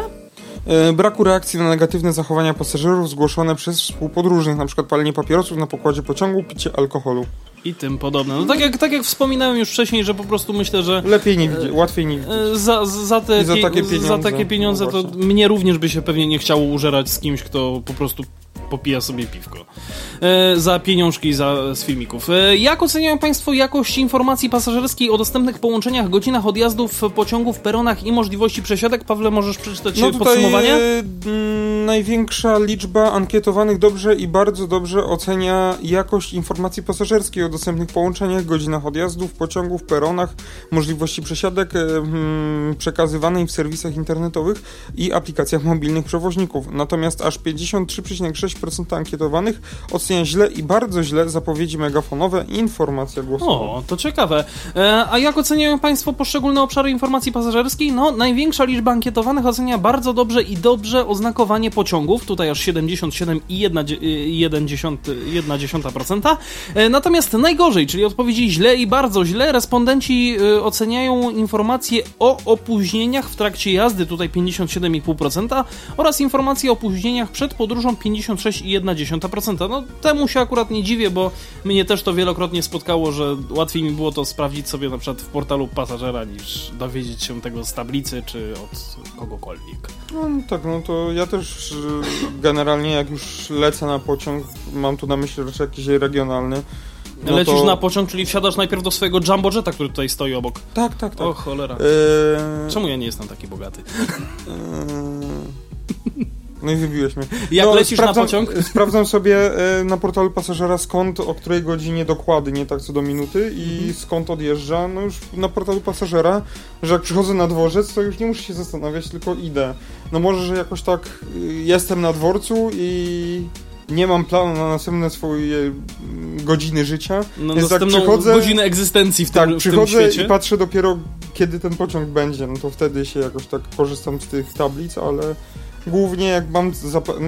Y, braku reakcji na negatywne zachowania pasażerów zgłoszone przez współpodróżnych, np. palenie papierosów na pokładzie pociągu, picie alkoholu. I tym podobne. No tak jak, tak jak wspominałem już wcześniej, że po prostu myślę, że... Lepiej nie widzieć, łatwiej nie widzieć. Za, za, te, za takie pieniądze, za takie pieniądze no to mnie również by się pewnie nie chciało użerać z kimś, kto po prostu popija sobie piwko. E, za pieniążki za, z filmików. E, jak oceniają Państwo jakość informacji pasażerskiej o dostępnych połączeniach, godzinach odjazdów pociągów, peronach i możliwości przesiadek? Pawle, możesz przeczytać no tutaj, podsumowanie? E, największa liczba ankietowanych dobrze i bardzo dobrze ocenia jakość informacji pasażerskiej o dostępnych połączeniach, godzinach odjazdów, pociągów, peronach, możliwości przesiadek mm, przekazywanej w serwisach internetowych i aplikacjach mobilnych przewoźników. Natomiast aż 53,6% ankietowanych ocenia źle i bardzo źle zapowiedzi megafonowe i informacje głosowe. O, to ciekawe. E, a jak oceniają Państwo poszczególne obszary informacji pasażerskiej? No, największa liczba ankietowanych ocenia bardzo dobrze i dobrze oznakowanie pociągów, tutaj aż 77,1%. E, natomiast najgorzej, czyli odpowiedzi źle i bardzo źle, respondenci e, oceniają informacje o opóźnieniach w trakcie jazdy, tutaj 57,5% oraz informacje o opóźnieniach przed podróżą 56 6,1%. No temu się akurat nie dziwię, bo mnie też to wielokrotnie spotkało, że łatwiej mi było to sprawdzić sobie na przykład w portalu pasażera niż dowiedzieć się tego z tablicy czy od kogokolwiek. No, no tak, no to ja też y, generalnie jak już lecę na pociąg, mam tu na myśli raczej jakiś regionalny. No Lecisz to... na pociąg, czyli wsiadasz najpierw do swojego jumbo jetta, który tutaj stoi obok. Tak, tak, tak. O cholera. Eee... Czemu ja nie jestem taki bogaty? Eee... No i wybiłeś mnie. Jak no, lecisz sprawdzam, na pociąg? Sprawdzam sobie e, na portalu pasażera skąd, o której godzinie dokładnie, tak co do minuty i Mhm. skąd odjeżdża. No już na portalu pasażera, że jak przychodzę na dworzec, to już nie muszę się zastanawiać, tylko idę. No może, że jakoś tak y, jestem na dworcu i nie mam planu na następne swoje mm, godziny życia. No, Więc następną przychodzę- godzinę egzystencji w tym, tak, w przychodzę i patrzę dopiero kiedy ten pociąg będzie, no to wtedy się jakoś tak korzystam z tych tablic, ale głównie jak mam,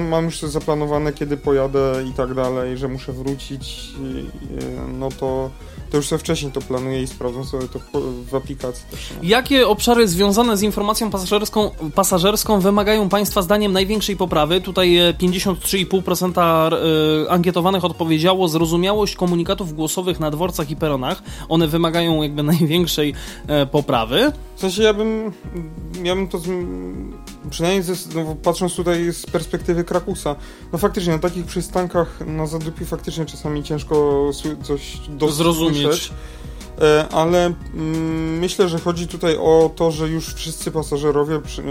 mam już zaplanowane kiedy pojadę i tak dalej, że muszę wrócić, no to, to już sobie wcześniej to planuję i sprawdzam sobie to w aplikacji też. No. Jakie obszary związane z informacją pasażerską, pasażerską wymagają Państwa zdaniem największej poprawy? Tutaj e, 53,5% e, ankietowanych odpowiedziało zrozumiałość komunikatów głosowych na dworcach i peronach. One wymagają jakby największej e, poprawy. W sensie ja bym, ja bym to, przynajmniej ze, no, patrząc tutaj z perspektywy Krakusa, no faktycznie na takich przystankach na Zadupiu faktycznie czasami ciężko coś. Zrozumieć. E, ale mm, myślę, że chodzi tutaj o to, że już wszyscy pasażerowie przy,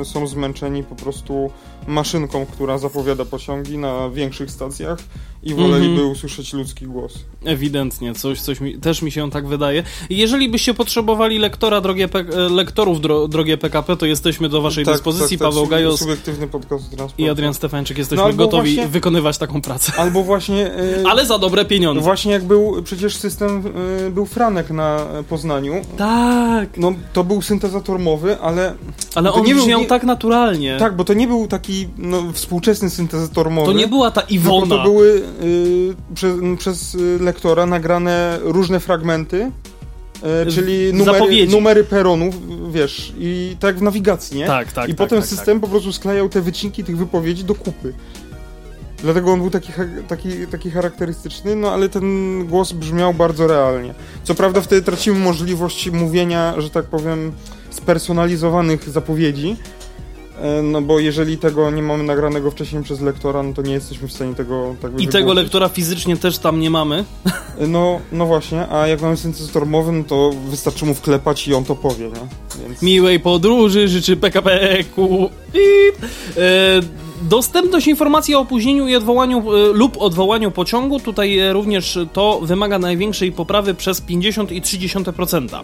e, są zmęczeni po prostu maszynką, która zapowiada pociągi na większych stacjach i woleliby Mhm. usłyszeć ludzki głos. Ewidentnie, coś, coś mi, też mi się tak wydaje. Jeżeli byście potrzebowali lektora, drogie P, e, lektorów, dro, drogie PKP, to jesteśmy do Waszej dyspozycji. Paweł sub- Gajos Subiektywny podcast i Adrian Stefańczyk jesteśmy No gotowi właśnie- wykonywać taką pracę. Albo właśnie... e, Ale za dobre pieniądze. Właśnie jak był przecież system, y, był Franek na Poznaniu. Tak, No to był syntezator mowy, ale. ale on nie brzmiał nie- tak naturalnie. Tak, bo to nie był taki no, współczesny syntezator mowy. To nie była ta tylko Iwona. to były y, przez, przez y, lektora nagrane różne fragmenty. y, czyli numery, Zapowiedzi. numery peronów, wiesz, i tak w nawigacji, nie? Tak, tak. I tak, potem tak, system po prostu sklejał te wycinki tych wypowiedzi do kupy. Dlatego on był taki, taki, taki charakterystyczny, no ale ten głos brzmiał bardzo realnie. Co prawda wtedy tracimy możliwość mówienia, że tak powiem, spersonalizowanych zapowiedzi, no bo jeżeli tego nie mamy nagranego wcześniej przez lektora, no to nie jesteśmy w stanie tego tak. I tego lektora fizycznie też tam nie mamy. No, no właśnie, a jak mamy syntezator mowy, no to wystarczy mu wklepać i on to powie, nie? Więc... Miłej podróży życzy PKP Q. E, Dostępność informacji o opóźnieniu i odwołaniu e, lub odwołaniu pociągu, tutaj e, również to wymaga największej poprawy przez 50,3%.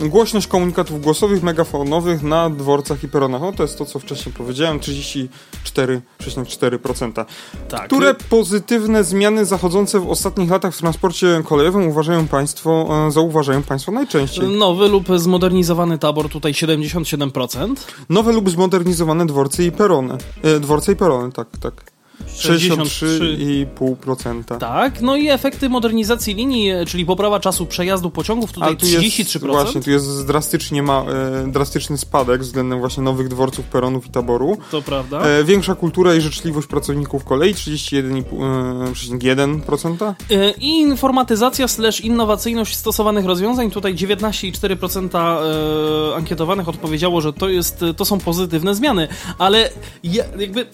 Głośność komunikatów głosowych, megafonowych na dworcach i peronach. No to jest to, co wcześniej powiedziałem, 34,4%. Tak. Które pozytywne zmiany zachodzące w ostatnich latach w transporcie kolejowym uważają Państwo, e, zauważają Państwo najczęściej? Nowy lub zmodernizowany tabor, tutaj 77%. Nowe lub zmodernizowane dworce i perony. E, dworce i perony, tak, tak. 63,5%. Tak, no i efekty modernizacji linii, e, czyli poprawa czasu przejazdu pociągów, tutaj Ale tu jest 33%. właśnie, tu jest drastycznie ma, e, drastyczny spadek względem właśnie nowych dworców, peronów i taboru. To prawda. E, większa kultura i życzliwość pracowników kolei 31,1%. E, I informatyzacja slash innowacyjność stosowanych rozwiązań. Tutaj 19,4% e, ankietowanych odpowiedziało, że to, jest, to są pozytywne zmiany, ale ja, jakby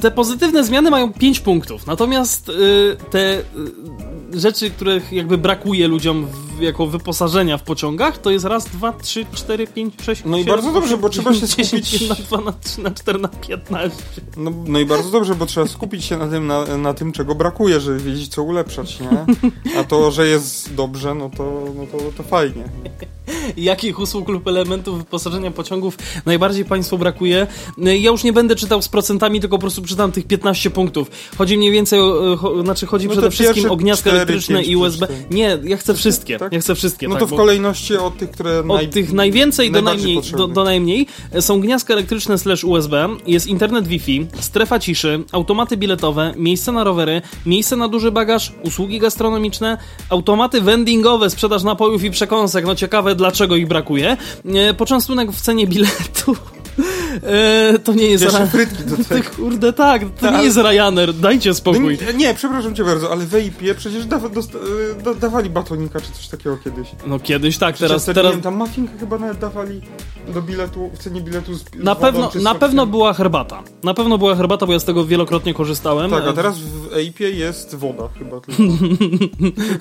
te pozytywne zmiany mają 5 punktów, natomiast e, te e, rzeczy, których jakby brakuje ludziom w, jako wyposażenia w pociągach, to jest raz, dwa, trzy, cztery, pięć, sześć, No i siedem, bardzo dobrze, osiem, bo trzeba się 10, skupić- na 2, na 3, na 4, na 15. No, no i bardzo dobrze, bo trzeba skupić się na tym, na, na tym, czego brakuje, żeby wiedzieć, co ulepszać, nie? A to, że jest dobrze, no to, no to, to fajnie. jakich usług lub elementów wyposażenia pociągów najbardziej Państwu brakuje. Ja już nie będę czytał z procentami, tylko po prostu czytam tych 15 punktów. Chodzi mniej więcej o, cho, znaczy chodzi No przede wszystkim o gniazdka elektryczne i USB. Nie, ja chcę wszystkie. Tak? Ja chcę wszystkie. No tak, to w kolejności od tych, które naj... od tych najwięcej do, najmniej, do, do najmniej e, są gniazdka elektryczne slash USB, jest internet Wi-Fi, strefa ciszy, automaty biletowe, miejsce na rowery, miejsce na duży bagaż, usługi gastronomiczne, automaty vendingowe, sprzedaż napojów i przekąsek. No ciekawe dlaczego ich brakuje. E, Poczęstunek w cenie biletu. E, to nie jest... Jeszcze frytki do tego. kurde, tak, to Tak, nie ale- jest Ryanair, dajcie No, spokój. nie, nie, przepraszam cię bardzo, ale w EIP przecież da, dosta, e, da, dawali batonika czy coś takiego kiedyś. No kiedyś tak, Teraz, teraz... teraz tam muffinkę chyba nawet dawali do biletu, w cenie biletu z, z na wodą pewno, z na pewno była herbata. Na pewno była herbata, bo ja z tego wielokrotnie korzystałem. Tak, a teraz w EIP jest woda chyba.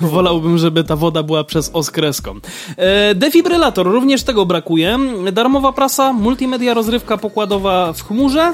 Wolałbym, żeby ta woda była przez oskreską. E, defibrylator, również tego brakuje. Darmowa prasa, multimedia, rozrywka pokładowa w chmurze.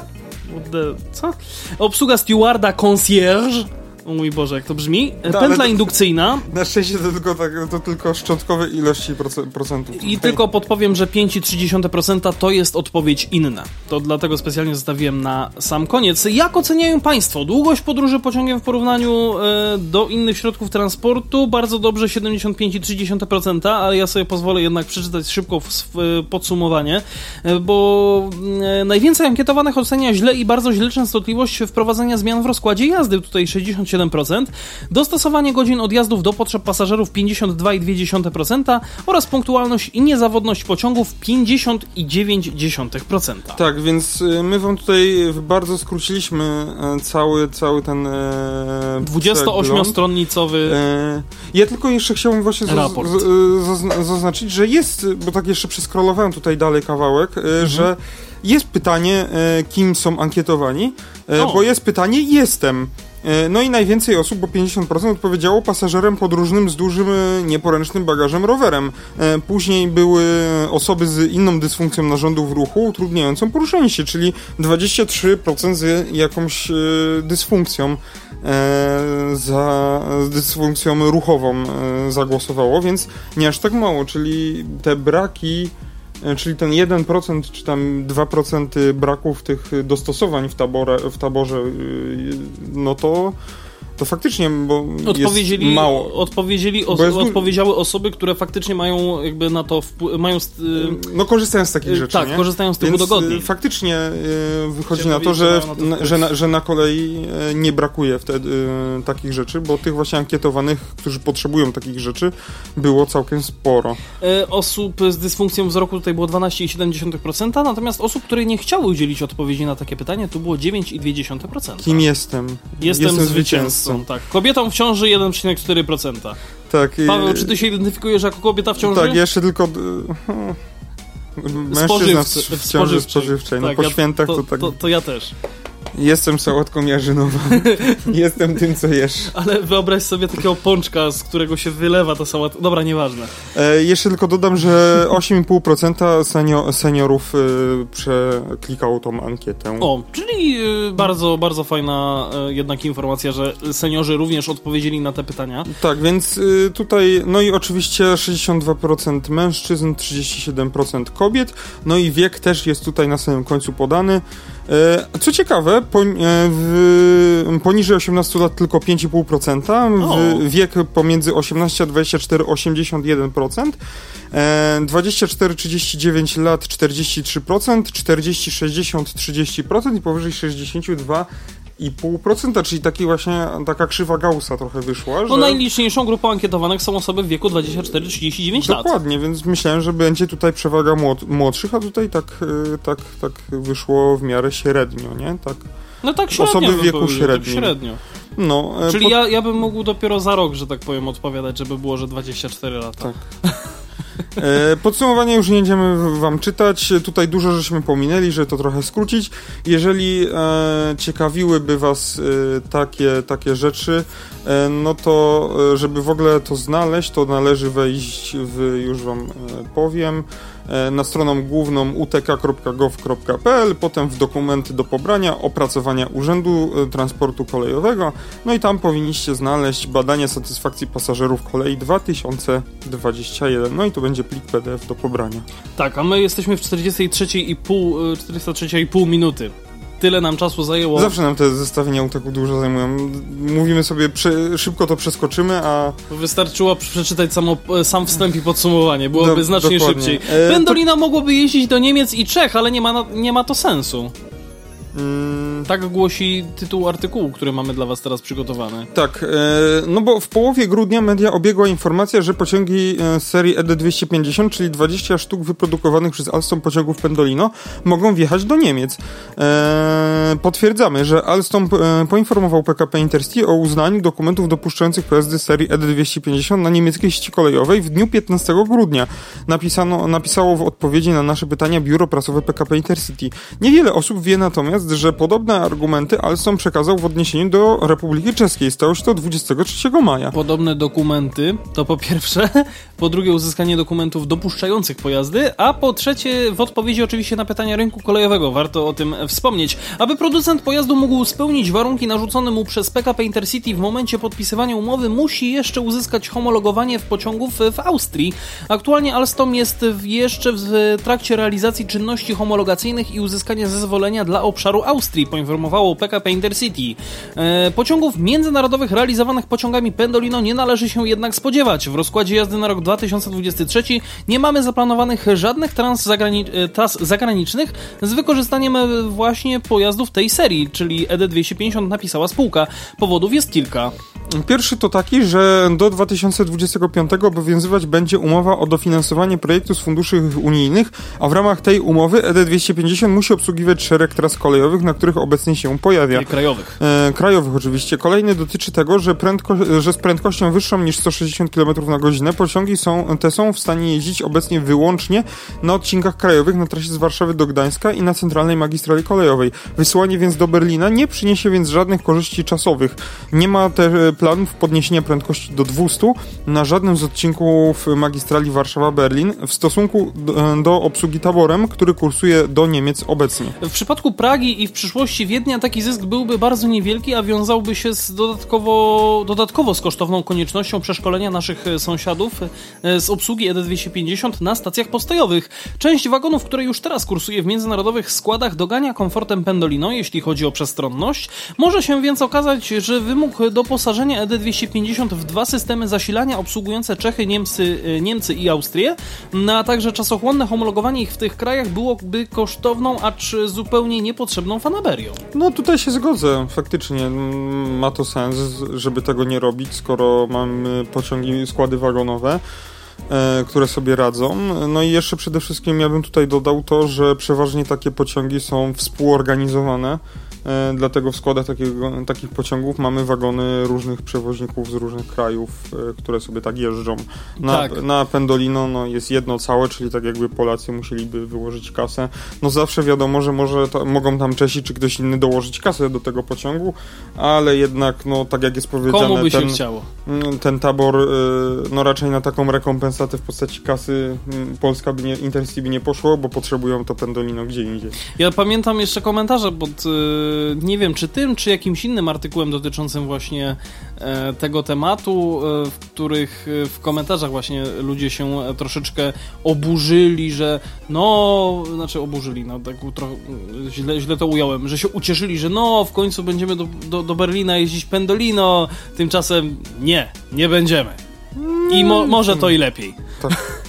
Co? Obsługa stewarda concierge. O mój Boże, jak to brzmi. E, No, Pętla indukcyjna. Na szczęście to tylko, tak, to tylko szczątkowe ilości proce- procentów. I tylko podpowiem, że 5,3% to jest odpowiedź inna. To dlatego specjalnie zostawiłem na sam koniec. Jak oceniają Państwo długość podróży pociągiem w porównaniu e, do innych środków transportu? Bardzo dobrze 75,3%, ale ja sobie pozwolę jednak przeczytać szybko w, podsumowanie, e, bo e, najwięcej ankietowanych ocenia źle i bardzo źle częstotliwość wprowadzenia zmian w rozkładzie jazdy, tutaj 67%, dostosowanie godzin odjazdów do potrzeb pasażerów 52,2% oraz punktualność i niezawodność pociągów 50,9%. Tak, więc y, my wam tutaj bardzo skróciliśmy e, cały, cały ten e, przegląd. 28-stronnicowy E, Ja tylko jeszcze chciałbym właśnie Raport. z- zaznaczyć, że jest, bo tak jeszcze przeskrolowałem tutaj dalej kawałek, e, Mhm. że jest pytanie, e, kim są ankietowani, e, O. bo jest pytanie, jestem. E, No i najwięcej osób, bo 50% odpowiedziało pasażerem podróżnym z dużym, e, nieporęcznym bagażem rowerem. E, Później były osoby z inną dysfunkcją narządów ruchu utrudniającą poruszanie się, czyli 23% z jakąś dysfunkcją za dysfunkcją ruchową zagłosowało, więc nie aż tak mało, czyli te braki, czyli ten 1% czy tam 2% braków tych dostosowań w, taborze, w taborze, y, no to to faktycznie, bo Odpowiedzieli, jest mało. odpowiedzieli os- jest odpowiedziały osoby, które faktycznie mają jakby na to wpł- mają st- No korzystają z takich y, rzeczy, tak, nie? korzystają z tego Więc dogodnie. y, faktycznie y, wychodzi Chciałem na to, że, powiedzieć, że mają na to na, że, na, że na kolei y, nie brakuje wtedy y, takich rzeczy, bo tych właśnie ankietowanych, którzy potrzebują takich rzeczy, było całkiem sporo. Osób z dysfunkcją wzroku tutaj było 12,7%, natomiast osób, które nie chciały udzielić odpowiedzi na takie pytanie, tu było 9,2%. Kim jestem? Jestem, zwycięzcą. Tak. Kobietą w ciąży 1,4%. Tak. y, Paweł, czy ty się identyfikujesz jako kobieta w ciąży? Tak, jeszcze tylko... Mężczyzna w ciąży spożywczej. No Tak, po ja- świętach to, to, tak... To, to ja też. Jestem sałatką jarzynową. Jestem tym, co jesz. Ale wyobraź sobie takiego pączka, z którego się wylewa ta sałatka. Dobra, nieważne. E, jeszcze tylko dodam, że 8,5% senio, seniorów y, przeklikało tą ankietę. O, czyli y, bardzo, bardzo fajna y, jednak informacja, że seniorzy również odpowiedzieli na te pytania. Tak, więc y, tutaj, no i oczywiście 62% mężczyzn, 37% kobiet, no i wiek też jest tutaj na samym końcu podany. E, Co ciekawe, e, poniżej 18 lat tylko 5,5%, O. w, wiek pomiędzy 18 a 24 81%, e, 24-39 lat 43%, 40-60 30% i powyżej 62 0,5%, czyli taki właśnie, taka krzywa Gaussa trochę wyszła, No że... najliczniejszą grupą ankietowanych są osoby w wieku 24-39 lat. Dokładnie, więc myślałem, że będzie tutaj przewaga młod- młodszych, a tutaj tak, y, tak, tak wyszło w miarę średnio, nie? Tak. No tak średnio. Osoby w wieku powiedział, średnim. Tak średnio. No, e, Czyli po- ja, ja bym mógł dopiero za rok, że tak powiem, odpowiadać, żeby było, że 24 lata. Tak. E, Podsumowanie już nie będziemy wam czytać. Tutaj dużo żeśmy pominęli, że to trochę skrócić. Jeżeli e, ciekawiłyby was e, takie, takie rzeczy, e, no to e, żeby w ogóle to znaleźć, to należy wejść w, już wam e, powiem, na stronę główną utk.gov.pl, potem w dokumenty do pobrania, opracowania Urzędu e, Transportu Kolejowego, no i tam powinniście znaleźć badanie satysfakcji pasażerów kolei 2021. No i tu będzie plik PDF do pobrania. Tak, a my jesteśmy w 43,5 y, 43,5 minuty. Tyle nam czasu zajęło. Zawsze nam te zestawienia tak dużo zajmują. Mówimy sobie, prze, szybko to przeskoczymy, a Wystarczyło przeczytać samo, sam wstęp i podsumowanie. Byłoby Do- znacznie dokładnie. szybciej. E, Pendolina mogłoby jeździć do Niemiec i Czech, ale nie ma, nie ma to sensu. Mm. Tak głosi tytuł artykułu, który mamy dla Was teraz przygotowany. Tak, e, no bo w połowie grudnia media obiegła informacja, że pociągi e, serii ED250, czyli 20 sztuk wyprodukowanych przez Alstom pociągów Pendolino, mogą wjechać do Niemiec. E, potwierdzamy, że Alstom poinformował PKP Intercity o uznaniu dokumentów dopuszczających pojazdy serii ED250 na niemieckiej ścieżce kolejowej w dniu 15 grudnia. Napisano, napisało w odpowiedzi na nasze pytania biuro prasowe PKP Intercity. Niewiele osób wie natomiast, że podobne argumenty Alstom przekazał w odniesieniu do Republiki Czeskiej. Stało się to 23 maja. Podobne dokumenty to po pierwsze, po drugie uzyskanie dokumentów dopuszczających pojazdy, a po trzecie w odpowiedzi oczywiście na pytania rynku kolejowego. Warto o tym wspomnieć. Aby producent pojazdu mógł spełnić warunki narzucone mu przez PKP Intercity w momencie podpisywania umowy, musi jeszcze uzyskać homologowanie w pociągów w Austrii. Aktualnie Alstom jest jeszcze w trakcie realizacji czynności homologacyjnych i uzyskania zezwolenia dla obszaru Austrii, poinformowało PKP Intercity. E, pociągów międzynarodowych realizowanych pociągami Pendolino nie należy się jednak spodziewać. W rozkładzie jazdy na rok 2023 nie mamy zaplanowanych żadnych trans, zagrani e, tras zagranicznych z wykorzystaniem właśnie pojazdów tej serii, czyli ED250 napisała spółka. Powodów jest kilka. Pierwszy to taki, że do 2025 obowiązywać będzie umowa o dofinansowanie projektu z funduszy unijnych, a w ramach tej umowy ED250 musi obsługiwać szereg tras kolejowych, na których obecnie się pojawia. I krajowych. E, krajowych oczywiście. Kolejny dotyczy tego, że, prędko, że z prędkością wyższą niż 160 km na godzinę pociągi są, te są w stanie jeździć obecnie wyłącznie na odcinkach krajowych na trasie z Warszawy do Gdańska i na centralnej magistrali kolejowej. Wysyłanie więc do Berlina nie przyniesie więc żadnych korzyści czasowych. Nie ma też planów podniesienia prędkości do 200 na żadnym z odcinków magistrali Warszawa-Berlin w stosunku do, do obsługi taborem, który kursuje do Niemiec obecnie. W przypadku Pragi i w przyszłości Wiednia taki zysk byłby bardzo niewielki, a wiązałby się z dodatkowo, dodatkowo z kosztowną koniecznością przeszkolenia naszych sąsiadów e, z obsługi ED250 na stacjach postojowych. Część wagonów, które już teraz kursuje w międzynarodowych składach, dogania komfortem Pendolino, jeśli chodzi o przestronność. Może się więc okazać, że wymóg doposażenia ED250 w dwa systemy zasilania obsługujące Czechy, Niemcy, e, Niemcy i Austrię, a także czasochłonne homologowanie ich w tych krajach byłoby kosztowną, acz zupełnie niepotrzebną fanaberią. No tutaj się zgodzę, faktycznie ma to sens, żeby tego nie robić, skoro mamy pociągi, składy wagonowe e, które sobie radzą. No i jeszcze przede wszystkim ja bym tutaj dodał to, że przeważnie takie pociągi są współorganizowane E, dlatego w składach takiego, takich pociągów mamy wagony różnych przewoźników z różnych krajów, e, które sobie tak jeżdżą. Na, tak. na Pendolino no, jest jedno całe, czyli tak jakby Polacy musieliby wyłożyć kasę. No zawsze wiadomo, że może to, mogą tam Czesi czy ktoś inny dołożyć kasę do tego pociągu, ale jednak, no tak jak jest powiedziane, Komu by ten, się chciało? Mm, ten tabor, e, no raczej na taką rekompensatę w postaci kasy mm, Polska by nie, Intercity by nie poszło, bo potrzebują to Pendolino gdzie indziej. Ja pamiętam jeszcze komentarze pod nie wiem, czy tym, czy jakimś innym artykułem dotyczącym właśnie e, tego tematu, e, w których e, w komentarzach właśnie ludzie się troszeczkę oburzyli, że no, znaczy oburzyli, no tak trochę źle, źle to ująłem, że się ucieszyli, że no, w końcu będziemy do, do, do Berlina jeździć pendolino, tymczasem nie, nie będziemy. I mo, może to i lepiej. Tak.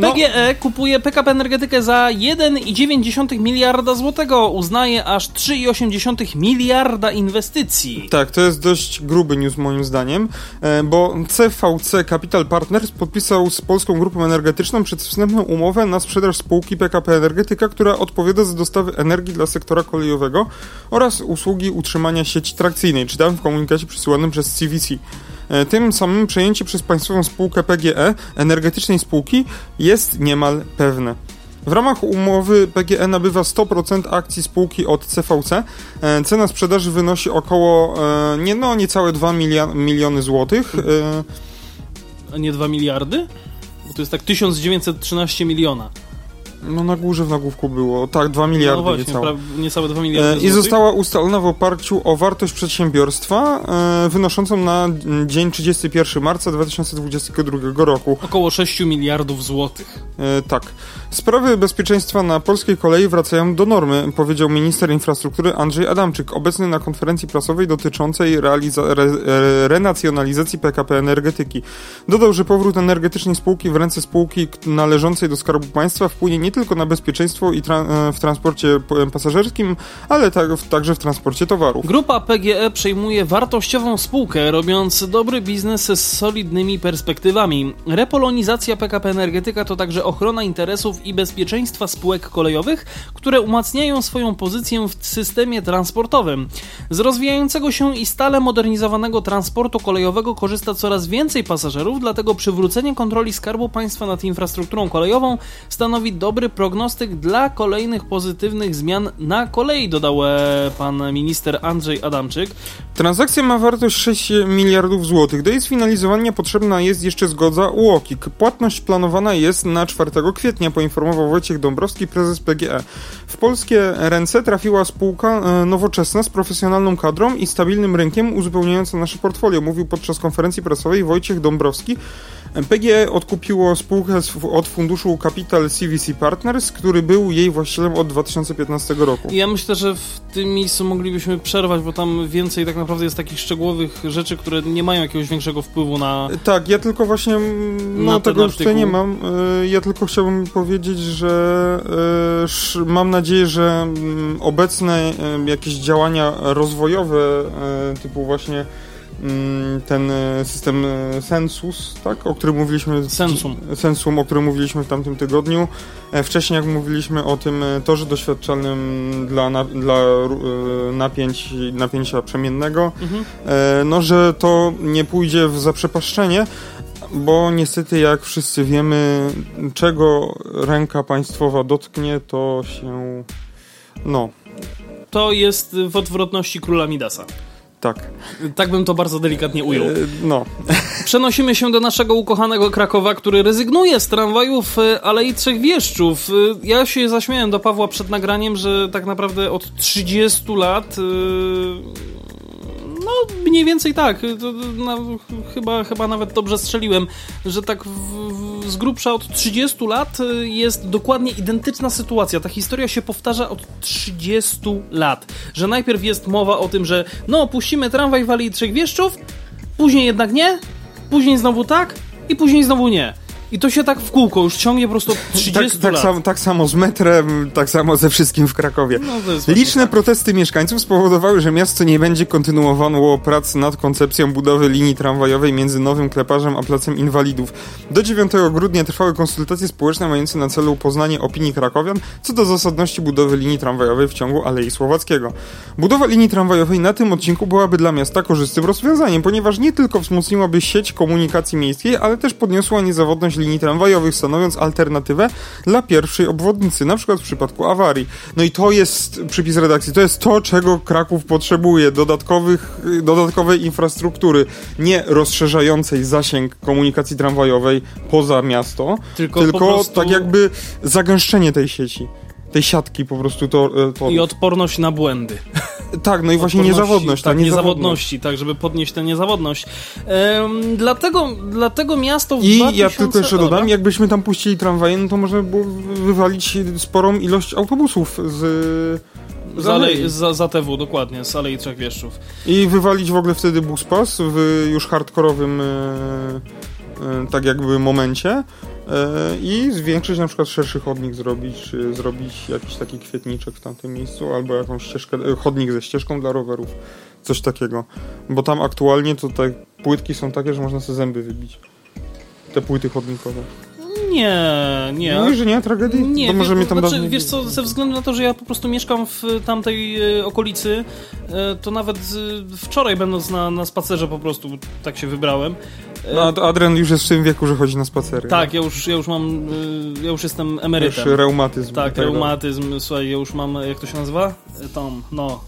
No. PGE kupuje PKP Energetykę za 1,9 miliarda złotego. Uznaje aż 3,8 miliarda inwestycji. Tak, to jest dość gruby news moim zdaniem, e, bo CVC Capital Partners podpisał z Polską Grupą Energetyczną przedwstępną umowę na sprzedaż spółki PKP Energetyka, która odpowiada za dostawy energii dla sektora kolejowego oraz usługi utrzymania sieci trakcyjnej. Czytałem w komunikacie przesyłanym przez CVC. E, tym samym przejęcie przez państwową spółkę PGE energetycznej spółki jest niemal pewne. W ramach umowy PGE nabywa 100% akcji spółki od CVC. E, cena sprzedaży wynosi około e, nie, no, niecałe 2 miliony złotych. A nie 2 miliardy? Bo to jest tak 1913 miliona. No na górze w nagłówku było, tak, 2 miliardy no właśnie, niecałe. niecałe 2 miliardy. E, I została ustalona w oparciu o wartość przedsiębiorstwa e, wynoszącą na dzień 31 marca 2022 roku. Około 6 miliardów złotych. E, tak. Sprawy bezpieczeństwa na polskiej kolei wracają do normy, powiedział minister infrastruktury Andrzej Adamczyk, obecny na konferencji prasowej dotyczącej re renacjonalizacji PKP Energetyki. Dodał, że powrót energetycznej spółki w ręce spółki należącej do Skarbu Państwa wpłynie nie tylko na bezpieczeństwo i tra e, w transporcie pasażerskim, ale tak, także w transporcie towarów. Grupa PGE przejmuje wartościową spółkę, robiąc dobry biznes z solidnymi perspektywami. Repolonizacja PKP Energetyka to także ochrona interesów i bezpieczeństwa spółek kolejowych, które umacniają swoją pozycję w systemie transportowym. Z rozwijającego się i stale modernizowanego transportu kolejowego korzysta coraz więcej pasażerów, dlatego przywrócenie kontroli Skarbu Państwa nad infrastrukturą kolejową stanowi dobry prognostyk dla kolejnych pozytywnych zmian na kolei, dodał e, pan minister Andrzej Adamczyk. Transakcja ma wartość 6 miliardów złotych. Do jej sfinalizowania potrzebna jest jeszcze zgoda UOKiK. Płatność planowana jest na 4 kwietnia, poinformował Wojciech Dąbrowski, prezes PGE. W polskie ręce trafiła spółka e, nowoczesna z profesjonalną kadrą i stabilnym rynkiem uzupełniająca nasze portfolio, mówił podczas konferencji prasowej Wojciech Dąbrowski. PGE odkupiło spółkę od funduszu Capital CVC Partners, który był jej właścicielem od 2015 roku. Ja myślę, że w tym miejscu moglibyśmy przerwać, bo tam więcej tak naprawdę jest takich szczegółowych rzeczy, które nie mają jakiegoś większego wpływu na. Tak, ja tylko właśnie. No, tego już tutaj nie mam. E, ja tylko chciałbym powiedzieć, że e, mam nadzieję, że obecne e, jakieś działania rozwojowe, typu właśnie ten e, system e, Sensus, tak, o którym mówiliśmy. Sensum. Sensum, o którym mówiliśmy w tamtym tygodniu. E, wcześniej, jak mówiliśmy o tym torze doświadczalnym dla, na, dla napięć, napięcia przemiennego, mhm. no, że to nie pójdzie w zaprzepaszczenie, bo niestety, jak wszyscy wiemy, czego ręka państwowa dotknie, to się. No. To jest w odwrotności króla Midasa. Tak. Tak bym to bardzo delikatnie ujął. E, no. Przenosimy się do naszego ukochanego Krakowa, który rezygnuje z tramwajów e, Alei Trzech Wieszczów. E, ja się zaśmiałem do Pawła przed nagraniem, że tak naprawdę od 30 lat no, mniej więcej tak. No, chyba, chyba nawet dobrze strzeliłem, że tak w, w, z grubsza od 30 lat jest dokładnie identyczna sytuacja. Ta historia się powtarza od 30 lat. Że najpierw jest mowa o tym, że no, puścimy tramwaj w Alei Trzech Wieszczów, później jednak nie, później znowu tak i później znowu nie. I to się tak w kółko już ciągnie po prostu 30 tak, tak lat. Sam, tak samo z metrem, tak samo ze wszystkim w Krakowie. No, Liczne tak. protesty mieszkańców spowodowały, że miasto nie będzie kontynuowało prac nad koncepcją budowy linii tramwajowej między Nowym Kleparzem a Placem Inwalidów. Do 9 grudnia trwały konsultacje społeczne mające na celu poznanie opinii krakowian co do zasadności budowy linii tramwajowej w ciągu Alei Słowackiego. Budowa linii tramwajowej na tym odcinku byłaby dla miasta korzystnym rozwiązaniem, ponieważ nie tylko wzmocniłaby sieć komunikacji miejskiej, ale też podniosła niezawodność linii tramwajowych, stanowiąc alternatywę dla pierwszej obwodnicy, na przykład w przypadku awarii. No i to jest przypis redakcji, to jest to, czego Kraków potrzebuje, dodatkowych, dodatkowej infrastruktury, nie rozszerzającej zasięg komunikacji tramwajowej poza miasto, tylko, tylko prostu... tak jakby zagęszczenie tej sieci tej siatki po prostu to, e, to... I odporność na błędy. Tak, no i właśnie niezawodność. Tak, niezawodności, tak, żeby podnieść tę niezawodność. Dlatego, dlatego miasto w I 2000... ja tylko jeszcze dodam, jakbyśmy tam puścili tramwaje, no to można by było wywalić sporą ilość autobusów z... Z alei, za, za TW, dokładnie, z Alei Trzech Wieszczów. I wywalić w ogóle wtedy buspas w już hardkorowym e, e, tak jakby momencie i zwiększyć na przykład szerszy chodnik zrobić, zrobić jakiś taki kwietniczek w tamtym miejscu, albo jakąś ścieżkę, e, chodnik ze ścieżką dla rowerów, coś takiego. Bo tam aktualnie to te płytki są takie, że można sobie zęby wybić. Te płyty chodnikowe. Nie, nie. Mówisz, że nie? Tragedii? Nie, to może wie, tam znaczy, wiesz co, ze względu na to, że ja po prostu mieszkam w tamtej e, okolicy, e, to nawet e, wczoraj będąc na, na spacerze po prostu tak się wybrałem. No, Adrian już jest w tym wieku, że chodzi na spacery. Tak, ja już, ja już mam, ja już jestem emerytem. Już reumatyzm. Tak, reumatyzm, słuchaj, ja już mam, jak to się nazywa? Tom, no,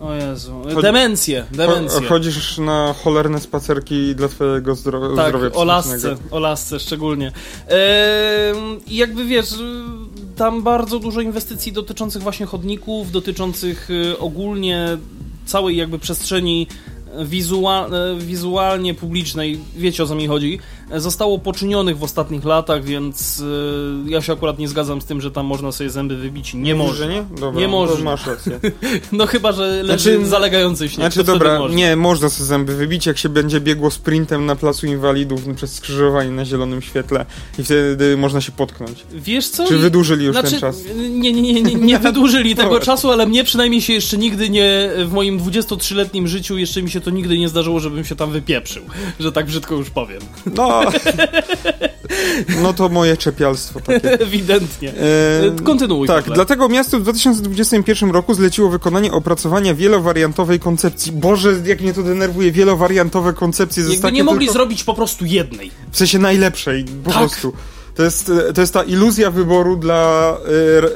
o Jezu. Demencję, demencję. Chodzisz na cholerne spacerki dla twojego zdro tak, zdrowia o lasce, o lasce szczególnie. I jakby wiesz, tam bardzo dużo inwestycji dotyczących właśnie chodników, dotyczących y, ogólnie całej jakby przestrzeni wizual, wizualnie publicznej, wiecie o co mi chodzi, zostało poczynionych w ostatnich latach, więc y, ja się akurat nie zgadzam z tym, że tam można sobie zęby wybić. Nie Mówisz, może. że nie? Dobra, Nie to można. Masz rację. No chyba, że leży Znaczy- zalegający śnieg. Znaczy dobra, można. nie, można sobie zęby wybić, jak się będzie biegło sprintem na placu inwalidów przez skrzyżowanie na zielonym świetle i wtedy można się potknąć. Wiesz co? Czy wydłużyli już znaczy, ten czas? Nie, nie, nie, nie, nie wydłużyli tego czasu, ale mnie przynajmniej się jeszcze nigdy nie, w moim 23-letnim życiu jeszcze mi się to nigdy nie zdarzyło, żebym się tam wypieprzył, że tak brzydko już powiem. No, no to moje czepialstwo takie. Ewidentnie. E, Kontynuuj. Tak, Pawle. dlatego miasto w 2021 roku zleciło wykonanie opracowania wielowariantowej koncepcji. Boże, jak mnie to denerwuje, wielowariantowe koncepcje ze Jakby nie mogli zrobić po prostu jednej. W sensie najlepszej, po Tak. prostu. To jest, e, to jest ta iluzja wyboru dla,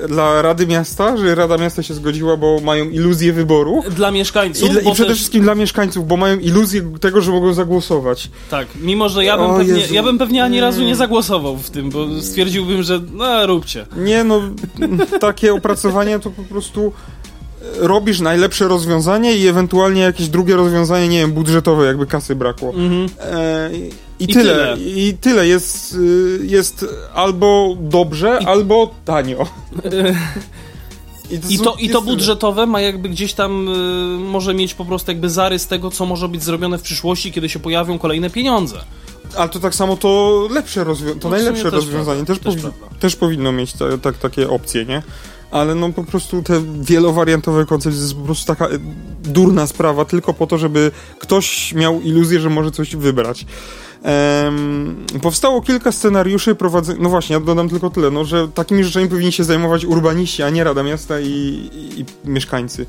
e, dla Rady Miasta, że Rada Miasta się zgodziła, bo mają iluzję wyboru. Dla mieszkańców. I, I przede też- wszystkim dla mieszkańców, bo mają iluzję tego, że mogą zagłosować. Tak, mimo że ja bym, O pewnie, Jezu. ja bym pewnie ani razu nie zagłosował w tym, bo stwierdziłbym, że no róbcie. Nie no, takie opracowania to po prostu e, robisz najlepsze rozwiązanie i ewentualnie jakieś drugie rozwiązanie, nie wiem, budżetowe, jakby kasy brakło. Mhm. E, I, I tyle. tyle. I tyle. Jest, y, jest albo dobrze, albo tanio. I to, I to tyle. budżetowe ma jakby gdzieś tam, y, może mieć po prostu jakby zarys tego, co może być zrobione w przyszłości, kiedy się pojawią kolejne pieniądze. Ale to tak samo to lepsze rozwiązanie, to No najlepsze też rozwiązanie. prawda, Też, powi- też powinno mieć ta, tak, takie opcje, nie? Ale no po prostu te wielowariantowe koncepcje to jest po prostu taka e, durna sprawa, tylko po to, żeby ktoś miał iluzję, że może coś wybrać. Em, powstało kilka scenariuszy prowadzenia. No właśnie, ja dodam tylko tyle, no, że takimi rzeczami powinni się zajmować urbaniści, a nie Rada Miasta i, i, i mieszkańcy.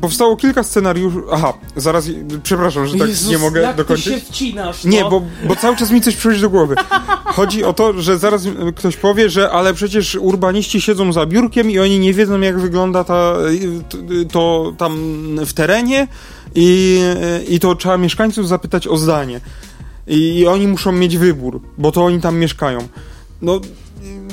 Powstało kilka scenariuszy. Aha, zaraz, przepraszam, że tak Jezus, nie mogę jak dokończyć. Ty się wcinasz, Nie, no. bo, bo cały czas mi coś przychodzi do głowy. Chodzi o to, że zaraz y, ktoś powie, że ale przecież urbaniści siedzą za biurkiem i oni nie wiedzą, jak wygląda ta, y, to, to tam w terenie i, y, i to trzeba mieszkańców zapytać o zdanie. I, I oni muszą mieć wybór, bo to oni tam mieszkają. No, y,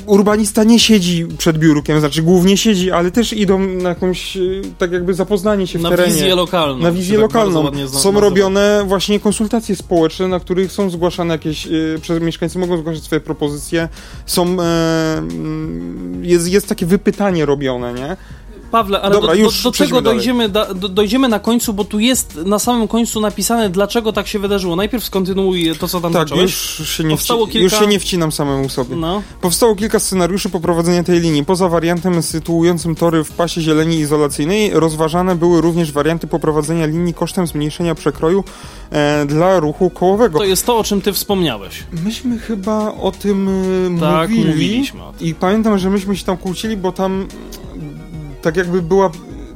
urbanista nie siedzi przed biurkiem, znaczy głównie siedzi, ale też idą na jakąś, y, tak jakby zapoznanie się w Na terenie. wizję lokalną. Na wizję tak lokalną. Są nazywa. robione właśnie konsultacje społeczne, na których są zgłaszane jakieś, y, przez mieszkańcy mogą zgłaszać swoje propozycje. Są, e, mm, jest, jest takie wypytanie robione, nie? Pawle, ale Dobra, do, już do, do dalej. dojdziemy, da, do, dojdziemy na końcu, bo tu jest na samym końcu napisane, dlaczego tak się wydarzyło. Najpierw skontynuuj to, co tam Tak, zacząłeś. już się, nie Powstało wci- kilka- już się nie wcinam samemu sobie. No. Powstało kilka scenariuszy poprowadzenia tej linii. Poza wariantem sytuującym tory w pasie zieleni izolacyjnej, rozważane były również warianty poprowadzenia linii kosztem zmniejszenia przekroju e, dla ruchu kołowego. To jest to, o czym ty wspomniałeś. Myśmy chyba o tym y, Tak, mówili. mówiliśmy o tym. I pamiętam, że myśmy się tam kłócili, bo tam tak jakby była.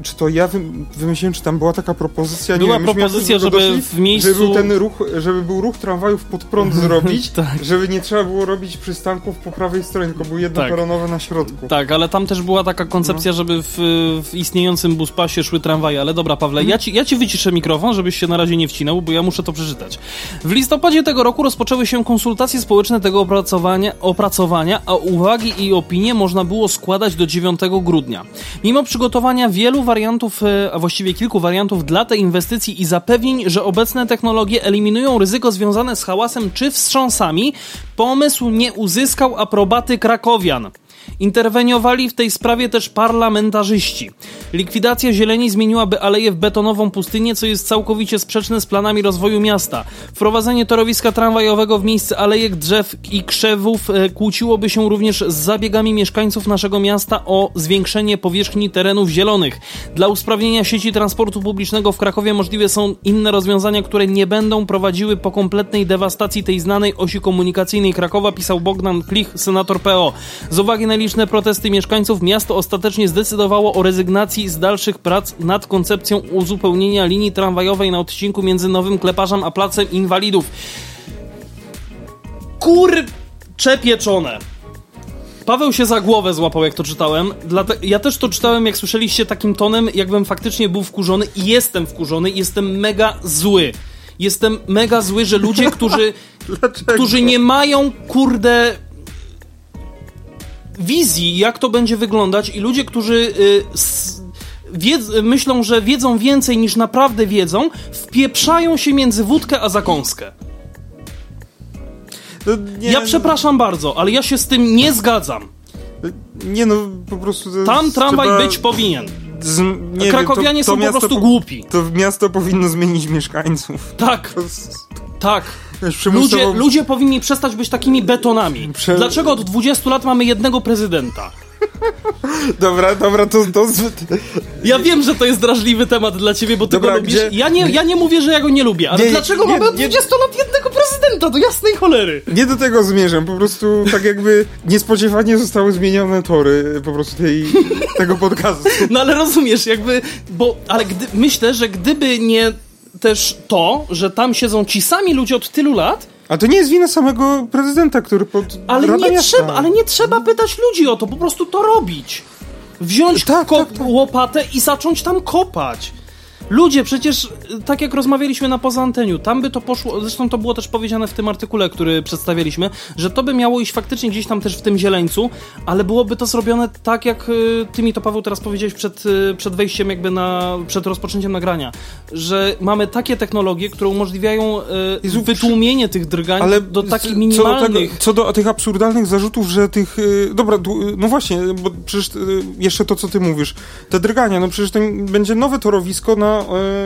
Czy to ja wy- wymyśliłem, czy tam była taka propozycja? Była nie wiem, propozycja, żeby doszli, w miejscu- Żeby był ten ruch, żeby był ruch tramwajów pod prąd zrobić, Tak. żeby nie trzeba było robić przystanków po prawej stronie, tylko były jednoperonowe na środku. Tak, ale tam też była taka koncepcja, No. żeby w, w istniejącym buspasie szły tramwaje. Ale dobra, Pawle, Mhm. ja, ci, ja ci wyciszę mikrofon, żebyś się na razie nie wcinał, bo ja muszę to przeczytać. W listopadzie tego roku rozpoczęły się konsultacje społeczne tego opracowania, opracowania a uwagi i opinie można było składać do 9 grudnia. Mimo przygotowania wielu wariantów, e, a właściwie kilku wariantów dla tej inwestycji i zapewnień, że obecne technologie eliminują ryzyko związane z hałasem czy wstrząsami, pomysł nie uzyskał aprobaty krakowian. Interweniowali w tej sprawie też parlamentarzyści. Likwidacja zieleni zmieniłaby aleję w betonową pustynię, co jest całkowicie sprzeczne z planami rozwoju miasta. Wprowadzenie torowiska tramwajowego w miejsce alejek drzew i krzewów e, kłóciłoby się również z zabiegami mieszkańców naszego miasta o zwiększenie powierzchni terenów zielonych. Dla usprawnienia sieci transportu publicznego w Krakowie możliwe są inne rozwiązania, które nie będą prowadziły po kompletnej dewastacji tej znanej osi komunikacyjnej Krakowa, pisał Bogdan Klich, senator PO. Z uwagi na liczne protesty mieszkańców, miasto ostatecznie zdecydowało o rezygnacji z dalszych prac nad koncepcją uzupełnienia linii tramwajowej na odcinku między Nowym Kleparzem a Placem Inwalidów. Kurcze pieczone. Paweł się za głowę złapał, jak to czytałem. Ja też to czytałem, jak słyszeliście, takim tonem, jakbym faktycznie był wkurzony i jestem wkurzony, jestem mega zły. Jestem mega zły, że ludzie, którzy, którzy nie mają, kurde, wizji, jak to będzie wyglądać i ludzie, którzy y, wiedz, myślą, że wiedzą więcej niż naprawdę wiedzą, wpieprzają się między wódkę a zakąskę. No, nie, Ja przepraszam bardzo, ale ja się z tym nie zgadzam. Nie no, po prostu... Tam tramwaj trzeba być powinien. z, nie Krakowianie wiem, to, to są po prostu po- głupi. To miasto powinno zmienić mieszkańców. Tak, To tak. Wiesz, Ludzie, przymusowo- ludzie powinni przestać być takimi betonami. Prze- Dlaczego od 20 lat mamy jednego prezydenta? Dobra, dobra, to... to Ja wiem, że to jest drażliwy temat dla ciebie, bo ty Dobra, go lubisz. gdzie- Ja, nie, ja nie mówię, że ja go nie lubię, ale Nie, dlaczego nie, mamy od nie- 20 lat jednego prezydenta? Do jasnej cholery. Nie do tego zmierzam, po prostu tak jakby niespodziewanie zostały zmienione tory po prostu tej, tego podcastu. No ale rozumiesz, jakby, bo, ale gdy, myślę, że gdyby nie też to, że tam siedzą ci sami ludzie od tylu lat, A to nie jest wina samego prezydenta, który pod... ale Rada nie, trzeba, ale nie trzeba pytać ludzi o to, po prostu to robić. Wziąć Tak, tak, tak. łopatę i zacząć tam kopać. Ludzie, przecież y, tak jak rozmawialiśmy na poza anteniu, tam by to poszło, zresztą to było też powiedziane w tym artykule, który przedstawialiśmy, że to by miało iść faktycznie gdzieś tam też w tym zieleńcu, ale byłoby to zrobione tak jak y, ty mi to Paweł teraz powiedziałeś przed, y, przed wejściem jakby na, przed rozpoczęciem nagrania, że mamy takie technologie, które umożliwiają Jezu, wytłumienie tych drgań Ale do takich co minimalnych... do, tego, co do tych absurdalnych zarzutów, że tych. Dobra, no właśnie, bo przecież jeszcze to, co ty mówisz. Te drgania, no przecież to będzie nowe torowisko na,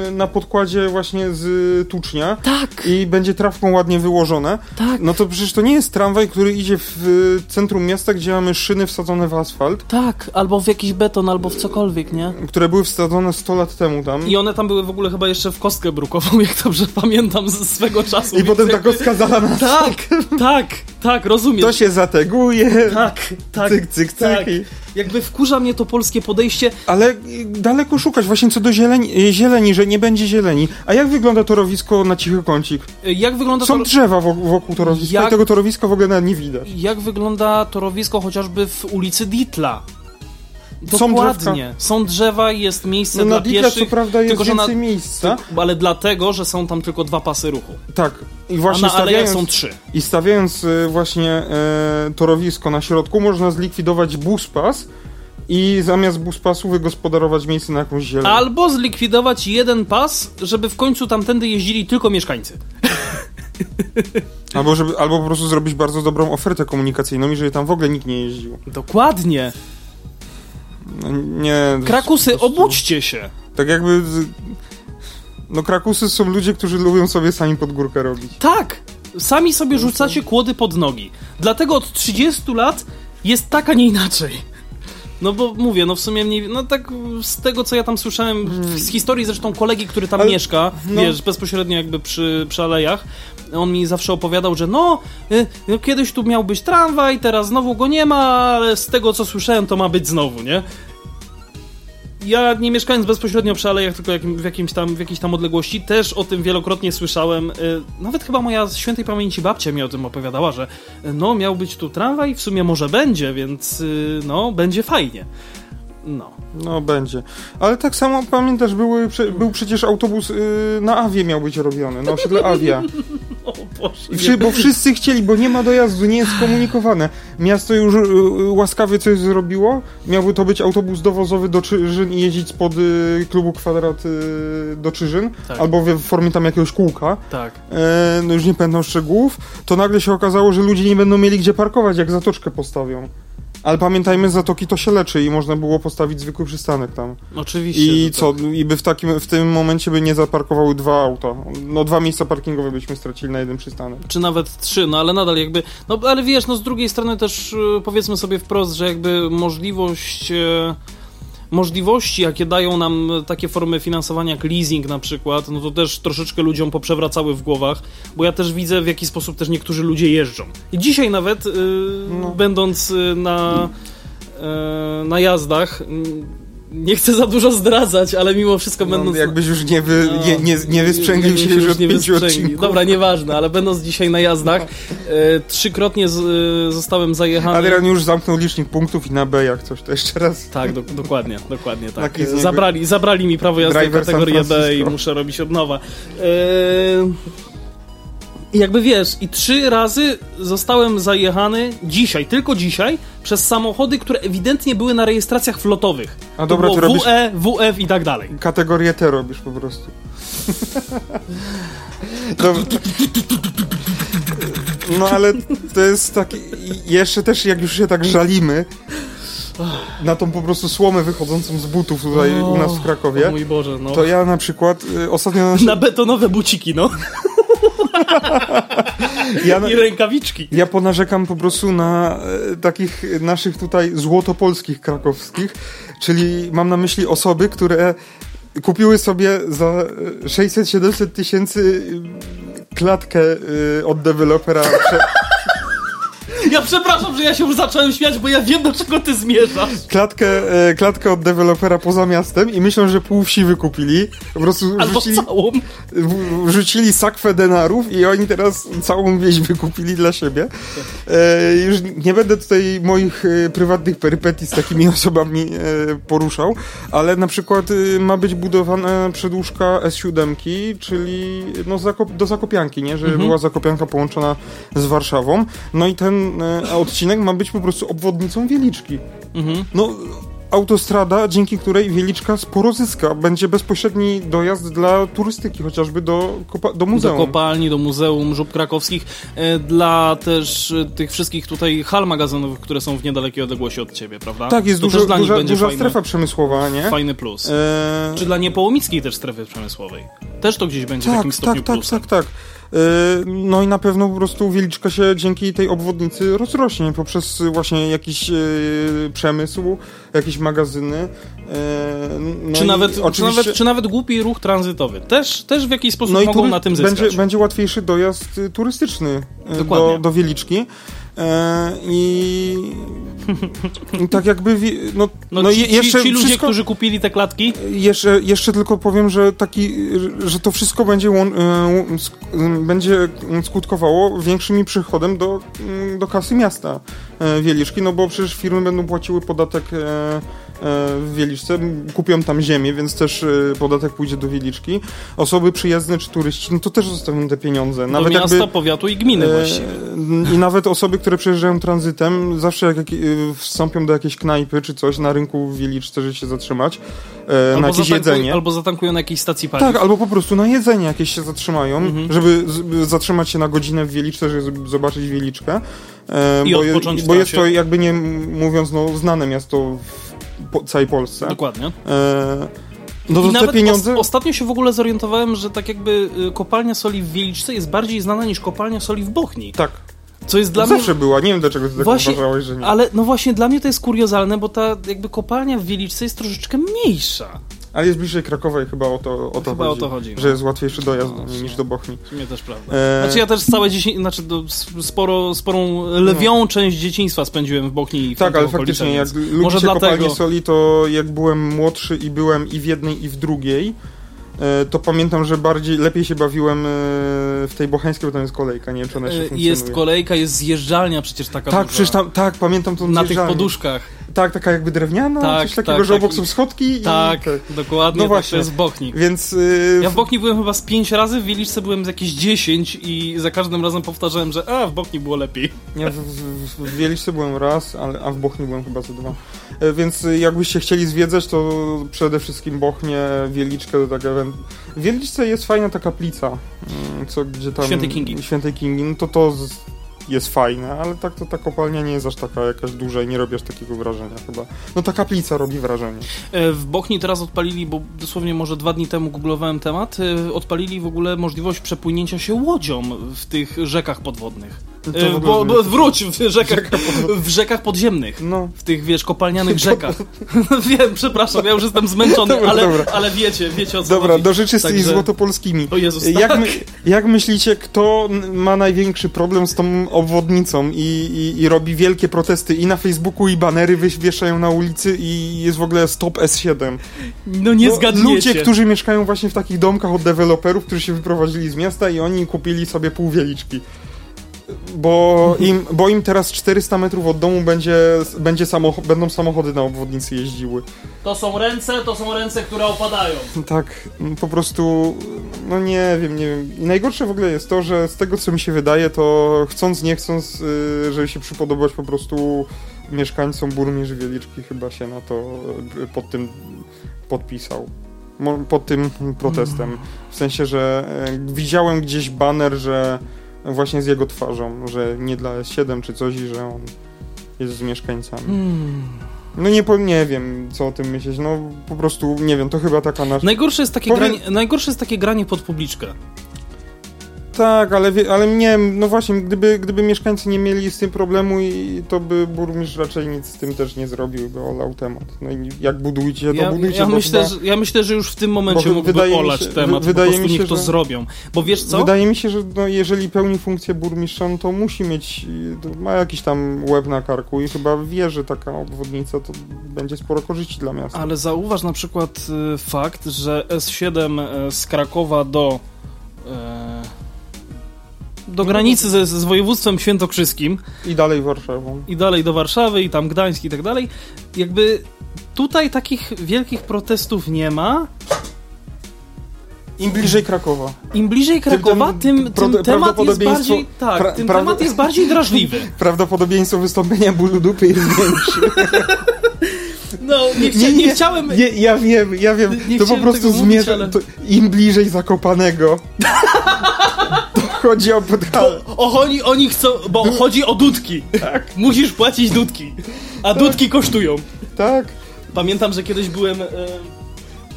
y, na podkładzie właśnie z tucznia. Tak, I będzie trawką ładnie wyłożone. tak. No to przecież to nie jest tramwaj, który idzie w centrum miasta, gdzie mamy szyny wsadzone w asfalt, Tak, albo w jakiś beton, albo w cokolwiek, nie? które były wsadzone 100 lat temu tam. I one tam były w ogóle chyba jeszcze w kostkę brukową, jak dobrze pamiętam ze swego czasu. I potem ta jakby- kostka zala na Tak, tak, tak, rozumiem. To się zateguje. Tak, tak. Cyk, cyk, cyk. tak. i- Jakby wkurza mnie to polskie podejście. Ale y, daleko szukać właśnie co do zieleni, y, zieleni, że nie będzie zieleni. A jak wygląda torowisko na cichy kącik? Jak wygląda Są to... drzewa wokół, torowiska Jak- i tego torowiska w ogóle nie widać. Jak wygląda torowisko chociażby w ulicy Ditla? Są Dokładnie. Są drzewa i jest miejsce No dla na Dikla pieszych. co prawda jest tylko, że na- więcej miejsca. Ale dlatego, że są tam tylko dwa pasy ruchu. Tak. I A właśnie na alejach stawiając, są trzy. i stawiając y, właśnie e, torowisko na środku można zlikwidować buspas i zamiast buspasu wygospodarować miejsce na jakąś zieleń. Albo zlikwidować jeden pas, żeby w końcu tamtędy jeździli tylko mieszkańcy. Albo, żeby, albo po prostu zrobić bardzo dobrą ofertę komunikacyjną i żeby tam w ogóle nikt nie jeździł. Dokładnie. No, nie. Krakusy, obudźcie się. Tak jakby. No, krakusy są ludzie, którzy lubią sobie sami pod górkę robić. Tak, sami sobie rzucacie kłody pod nogi. Dlatego od 30 lat jest tak, a nie inaczej. No bo mówię, no w sumie mniej, no tak z tego co ja tam słyszałem, z historii zresztą kolegi, który tam Ale- mieszka, no. wiesz, bezpośrednio jakby przy, przy alejach, on mi zawsze opowiadał, że no, y, no, kiedyś tu miał być tramwaj, teraz znowu go nie ma, ale z tego co słyszałem, to ma być znowu, nie? Ja nie mieszkając bezpośrednio przy alejach, tylko jakim, w, jakimś tam, w jakiejś tam odległości, też o tym wielokrotnie słyszałem. Y, nawet chyba moja z świętej pamięci babcia mi o tym opowiadała, że y, no miał być tu tramwaj, w sumie może będzie, więc y, no będzie fajnie. No. No, będzie. Ale tak samo pamiętasz, były, był przecież autobus na Awie miał być robiony, na osiedle Awia. O Boże. Wszy, bo wszyscy chcieli, bo nie ma dojazdu, nie jest skomunikowane. Miasto już y, y, łaskawie coś zrobiło. Miałby to być autobus dowozowy do Czyżyn i jeździć spod y, klubu Kwadrat y, do Czyżyn, Tak. albo w formie tam jakiegoś kółka. Tak. E, no już nie pamiętam szczegółów. To nagle się okazało, że ludzie nie będą mieli gdzie parkować, jak zatoczkę postawią. Ale pamiętajmy, zatoki to się leczy i można było postawić zwykły przystanek tam. Oczywiście. I co, tak. i by w takim, w tym momencie by nie zaparkowały dwa auta. No dwa miejsca parkingowe byśmy stracili na jeden przystanek. Czy nawet trzy, no ale nadal jakby. No ale wiesz, no z drugiej strony też y, powiedzmy sobie wprost, że jakby możliwość. e, Możliwości, jakie dają nam takie formy finansowania jak leasing na przykład, no to też troszeczkę ludziom poprzewracały w głowach, bo ja też widzę w jaki sposób też niektórzy ludzie jeżdżą. I dzisiaj nawet, y, No. będąc y, na, y, na jazdach, y, nie chcę za dużo zdradzać, ale mimo wszystko No, będąc... jakbyś już nie, wy, No, nie, nie, nie wysprzęglił się już od nie pięciu odcinków. Dobra, nieważne, ale będąc dzisiaj na jazdach, e, trzykrotnie z, e, zostałem zajechany. Adrian już zamknął licznik punktów i na B jak coś, to jeszcze raz. Tak, do, dokładnie, dokładnie tak. Zabrali, zabrali mi prawo jazdy kategorię B i muszę robić od nowa. E, I jakby wiesz, i trzy razy zostałem zajechany dzisiaj, tylko dzisiaj, przez samochody, które ewidentnie były na rejestracjach flotowych. A dobra, to ty było robisz WE, WF i tak dalej. kategorię T robisz po prostu. No ale to jest taki... Jeszcze też jak już się tak żalimy na tą po prostu słomę wychodzącą z butów tutaj u nas w Krakowie, O mój Boże, no. to ja na przykład y, ostatnio... Na betonowe buciki, no. Ja, I rękawiczki. ja ponarzekam po prostu na e, takich naszych tutaj złotopolskich krakowskich, czyli mam na myśli osoby, które kupiły sobie za e, 600-700 tysięcy y, klatkę y, od dewelopera. Prze- Ja przepraszam, że ja się już zacząłem śmiać, bo ja wiem, do czego ty zmierzasz. klatkę, e, klatkę od dewelopera poza miastem i myślą, że pół wsi wykupili. Po prostu Albo wrzucili, całą. w- wrzucili sakwę denarów i oni teraz całą wieś wykupili dla siebie. E, już nie będę tutaj moich e, prywatnych perypetii z takimi osobami e, poruszał, ale na przykład e, ma być budowana przedłużka S7, czyli no, do Zakopianki, nie? Żeby była Zakopianka połączona z Warszawą. No i ten e, odcinek ma być po prostu obwodnicą Wieliczki. Mhm. No, autostrada, dzięki której Wieliczka sporo zyska. Będzie bezpośredni dojazd dla turystyki, chociażby do, do Do muzeum. kopalni, do Muzeum Żub Krakowskich, e, dla też e, tych wszystkich tutaj hal magazynowych, które są w niedalekiej odległości od ciebie, prawda? tak, jest to dużo, dla duża, duża fajny, strefa przemysłowa, nie? fajny plus. E, Czy dla niepołomickiej też strefy przemysłowej? Też to gdzieś będzie w tak, jakimś stopniu tak, tak, plusem. tak, tak. E, No i na pewno po prostu Wieliczka się dzięki tej obwodnicy rozrośnie poprzez właśnie jakiś e, przemysł, jakieś magazyny. e, No czy, nawet, czy, oczywiście- nawet, czy nawet głupi ruch tranzytowy. Też, też w jakiś sposób no mogą tury- na tym zyskać. będzie, będzie łatwiejszy dojazd y, turystyczny y, Dokładnie. do, do Wieliczki. E, I, tak jakby. No, No, no, ci, je- jeszcze ci ludzie, wszystko, którzy kupili te klatki, jeszcze, jeszcze tylko powiem, że taki, że to wszystko będzie, e, będzie skutkowało większym przychodem do, mm, do kasy miasta e, Wieliczki, no bo przecież firmy będą płaciły podatek w Wieliczce, kupią tam ziemię, więc też e, podatek pójdzie do Wieliczki. Osoby przyjezdne czy turyści, no to też zostawią te pieniądze. do Nawet miasta, jakby, powiatu i gminy e, właściwie. I nawet osoby, które przejeżdżają tranzytem, zawsze jak, jak e, wstąpią do jakiejś knajpy czy coś na rynku w Wieliczce, żeby się zatrzymać e, na jakieś jedzenie. albo zatankują na jakiejś stacji paliw. Tak, albo po prostu na jedzenie jakieś się zatrzymają, Mhm. żeby zatrzymać się na godzinę w Wieliczce, żeby zobaczyć Wieliczkę. E, I bo, odpocząć w bo jest to jakby nie mówiąc, no znane miasto w po, całej Polsce. Dokładnie. E, no I nawet pieniądze... os- ostatnio się w ogóle zorientowałem, że tak jakby y, kopalnia soli w Wieliczce jest bardziej znana niż kopalnia soli w Bochni. tak, Co jest dla mnie... zawsze była. Nie wiem dlaczego ty tak Właśnie, uważałeś, że nie. Ale no właśnie dla mnie to jest kuriozalne, bo ta jakby kopalnia w Wieliczce jest troszeczkę mniejsza. Ale jest bliżej Krakowa i chyba o to, o to Chyba chodzi. o to chodzi, no. Że jest łatwiejszy dojazd No, niż no. do Bochni. Sumie też prawda. E, Znaczy ja też całe dziecię... znaczy sporo, sporą lwią część dzieciństwa spędziłem w Bochni i w Tak, ale faktycznie, jak lubicie dlatego... kopalnię soli, to jak byłem młodszy i byłem i w jednej, i w drugiej, e, to pamiętam, że bardziej, lepiej się bawiłem e, w tej bocheńskiej, bo tam jest kolejka, nie wiem, czy ona jeszcze Y, funkcjonuje. Jest kolejka, jest zjeżdżalnia przecież taka Tak, duża. przecież tam, tak, pamiętam tą Na tych poduszkach. Tak, taka jakby drewniana, Tak, coś takiego, tak, że tak. obok są schodki i... Tak, dokładnie, No tak, właśnie. to jest w Bochni. Więc... y, Ja w Bochni byłem chyba z pięć razy, w Wieliczce byłem z jakieś 10 i za każdym razem powtarzałem, że a, w Bochni było lepiej. Ja w, w, w Wieliczce byłem raz, ale, a w Bochni byłem chyba ze dwa. E, Więc y, jakbyście chcieli zwiedzać, to przede wszystkim Bochnię, Wieliczkę, to tak ewent... W Wieliczce jest fajna ta kaplica, mm, co gdzie tam... Świętej Kingi. Świętej Kingi, no to to z, jest fajne, ale tak to ta kopalnia nie jest aż taka jakaś duża i nie robi aż takiego wrażenia chyba. No ta kaplica robi wrażenie. E, W Bochni teraz odpalili, bo dosłownie może dwa dni temu googlowałem temat, e, odpalili w ogóle możliwość przepłynięcia się łodzią w tych rzekach podwodnych. E, Bo, bo wróć, w rzekach, w rzekach podziemnych. No, W tych, wiesz, kopalnianych rzekach. Wiem, przepraszam, ja już jestem zmęczony, Dobra, ale, dobra. ale wiecie, wiecie o co dobra, chodzi. do rzeczy z tymi Także- złotopolskimi. O Jezus, Jak, tak. my, jak myślicie, kto ma największy problem z tą obwodnicą i, i, i robi wielkie protesty i na Facebooku i banery wieszają na ulicy i jest w ogóle stop S7? No nie No, zgadniecie. Ludzie, którzy mieszkają właśnie w takich domkach od deweloperów, którzy się wyprowadzili z miasta i oni kupili sobie pół wieliczki. Bo im, bo im teraz 400 metrów od domu będzie, będzie samocho- będą samochody na obwodnicy jeździły. To są ręce, to są ręce, które opadają. Tak, m, po prostu, no nie wiem, nie wiem. I najgorsze w ogóle jest to, że z tego co mi się wydaje, to chcąc, nie chcąc, y, żeby się przypodobać po prostu mieszkańcom burmistrz Wieliczki chyba się na to y, pod tym podpisał. Pod tym protestem. W sensie, że y, widziałem gdzieś baner, że właśnie z jego twarzą, że nie dla S7 czy coś i że on jest z mieszkańcami. Hmm. No nie, nie wiem, co o tym myśleć, no po prostu, nie wiem, to chyba taka nasza... Najgorsze jest takie, Powie- granie, najgorsze jest takie granie pod publiczkę. Tak, ale, wie, ale nie no właśnie, gdyby, gdyby mieszkańcy nie mieli z tym problemu, i to by burmistrz raczej nic z tym też nie zrobił, by olał temat. No i jak budujcie, to Ja, budujcie, ja, myślę, chyba- że, ja myślę, że już w tym momencie mógłby wydaje olać się- temat, wy- po wydaje prostu mi się, niech to że- zrobią. Bo wiesz co? Wydaje mi się, że no, jeżeli pełni funkcję burmistrza, no to musi mieć, to ma jakiś tam łeb na karku i chyba wie, że taka obwodnica to będzie sporo korzyści dla miasta. Ale zauważ na przykład y, fakt, że S7 y, z Krakowa do y, do granicy ze, z województwem świętokrzyskim I dalej Warszawą. i dalej do Warszawy i tam Gdańsk i tak dalej, jakby tutaj takich wielkich protestów nie ma. Im bliżej Krakowa. Im bliżej Krakowa, tym tym, tym, pra- temat jest bardziej tak, pra- tym temat jest bardziej drażliwy. Prawdopodobieństwo wystąpienia bólu dupy jest większe. No, nie, chcia, nie, chciałem... Nie, ja wiem, ja wiem. Nie to po prostu zmierza. Im bliżej Zakopanego. to chodzi o podhalę. O, oni, oni chcą, bo chodzi o dudki. Tak. Musisz płacić dudki. A dudki kosztują. Tak. Pamiętam, że kiedyś byłem, e,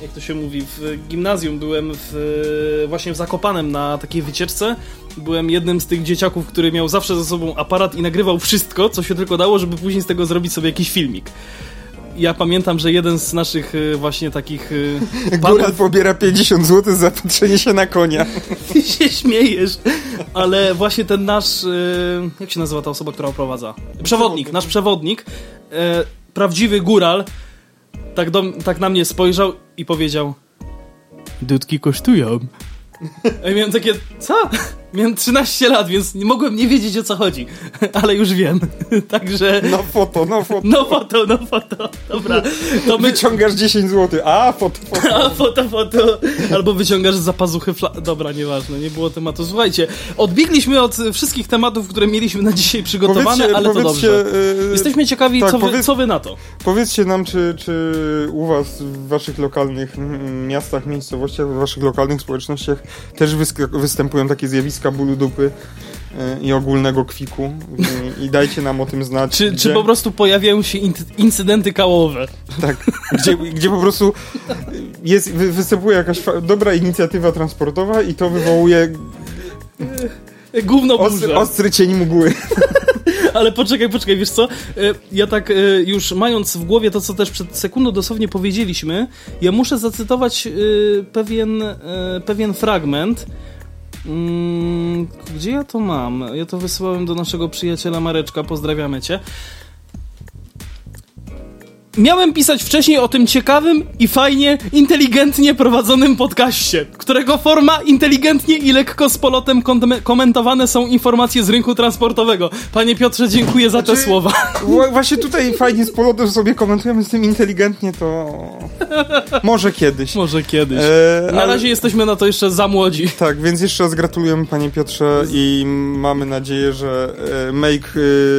jak to się mówi, w gimnazjum, byłem w, właśnie w Zakopanem na takiej wycieczce. Byłem jednym z tych dzieciaków, który miał zawsze ze sobą aparat i nagrywał wszystko, co się tylko dało, żeby później z tego zrobić sobie jakiś filmik. Ja pamiętam, że jeden z naszych e, właśnie takich e, Góral pobiera 50 zł za patrzenie się na konia. Ty się śmiejesz, ale właśnie ten nasz, e, jak się nazywa ta osoba, która oprowadza? Przewodnik, nasz przewodnik, prawdziwy góral, tak, do, tak na mnie spojrzał i powiedział Dudki kosztują. A ja miałem takie, co? Miałem 13 lat, więc nie mogłem nie wiedzieć o co chodzi, ale już wiem. Także, No foto, no foto. no foto, no foto, dobra. To my, Wyciągasz 10 zł. A, foto, foto. a, foto, foto. Albo wyciągasz z zapazuchy fla... Dobra, nieważne, nie było tematu. Słuchajcie, odbiegliśmy od wszystkich tematów, które mieliśmy na dzisiaj przygotowane, ale to dobrze. y, Jesteśmy ciekawi, tak, co, wy, powiedz- co wy na to. Powiedzcie nam, czy, czy u was, w waszych lokalnych miastach, miejscowościach, w waszych lokalnych społecznościach też występują takie zjawiska bólu dupy y, i ogólnego kwiku I, i dajcie nam o tym znać. Czy, gdzie, czy po prostu pojawiają się in incydenty kałowe? Tak, gdzie, gdzie po prostu jest, wy, występuje jakaś dobra inicjatywa transportowa i to wywołuje Gówno ostry, burza. ostry cień mgły. Ale poczekaj, poczekaj, wiesz co? E, Ja tak e, już mając w głowie to, co też przed sekundą dosłownie powiedzieliśmy, ja muszę zacytować e, pewien, e, pewien fragment. Mm, Gdzie ja to mam? Ja to wysyłałem do naszego przyjaciela Mareczka, pozdrawiamy cię. Miałem pisać wcześniej o tym ciekawym i fajnie, inteligentnie prowadzonym podcaście, którego forma inteligentnie i lekko z polotem kom- komentowane są informacje z rynku transportowego. Panie Piotrze, dziękuję za te Znaczy- słowa. Wła- Właśnie tutaj fajnie z polotem sobie komentujemy z tym inteligentnie, to może kiedyś. Może kiedyś. E, Na ale- razie jesteśmy na to jeszcze za młodzi. Tak, więc jeszcze raz gratulujemy panie Piotrze i mamy nadzieję, że e, make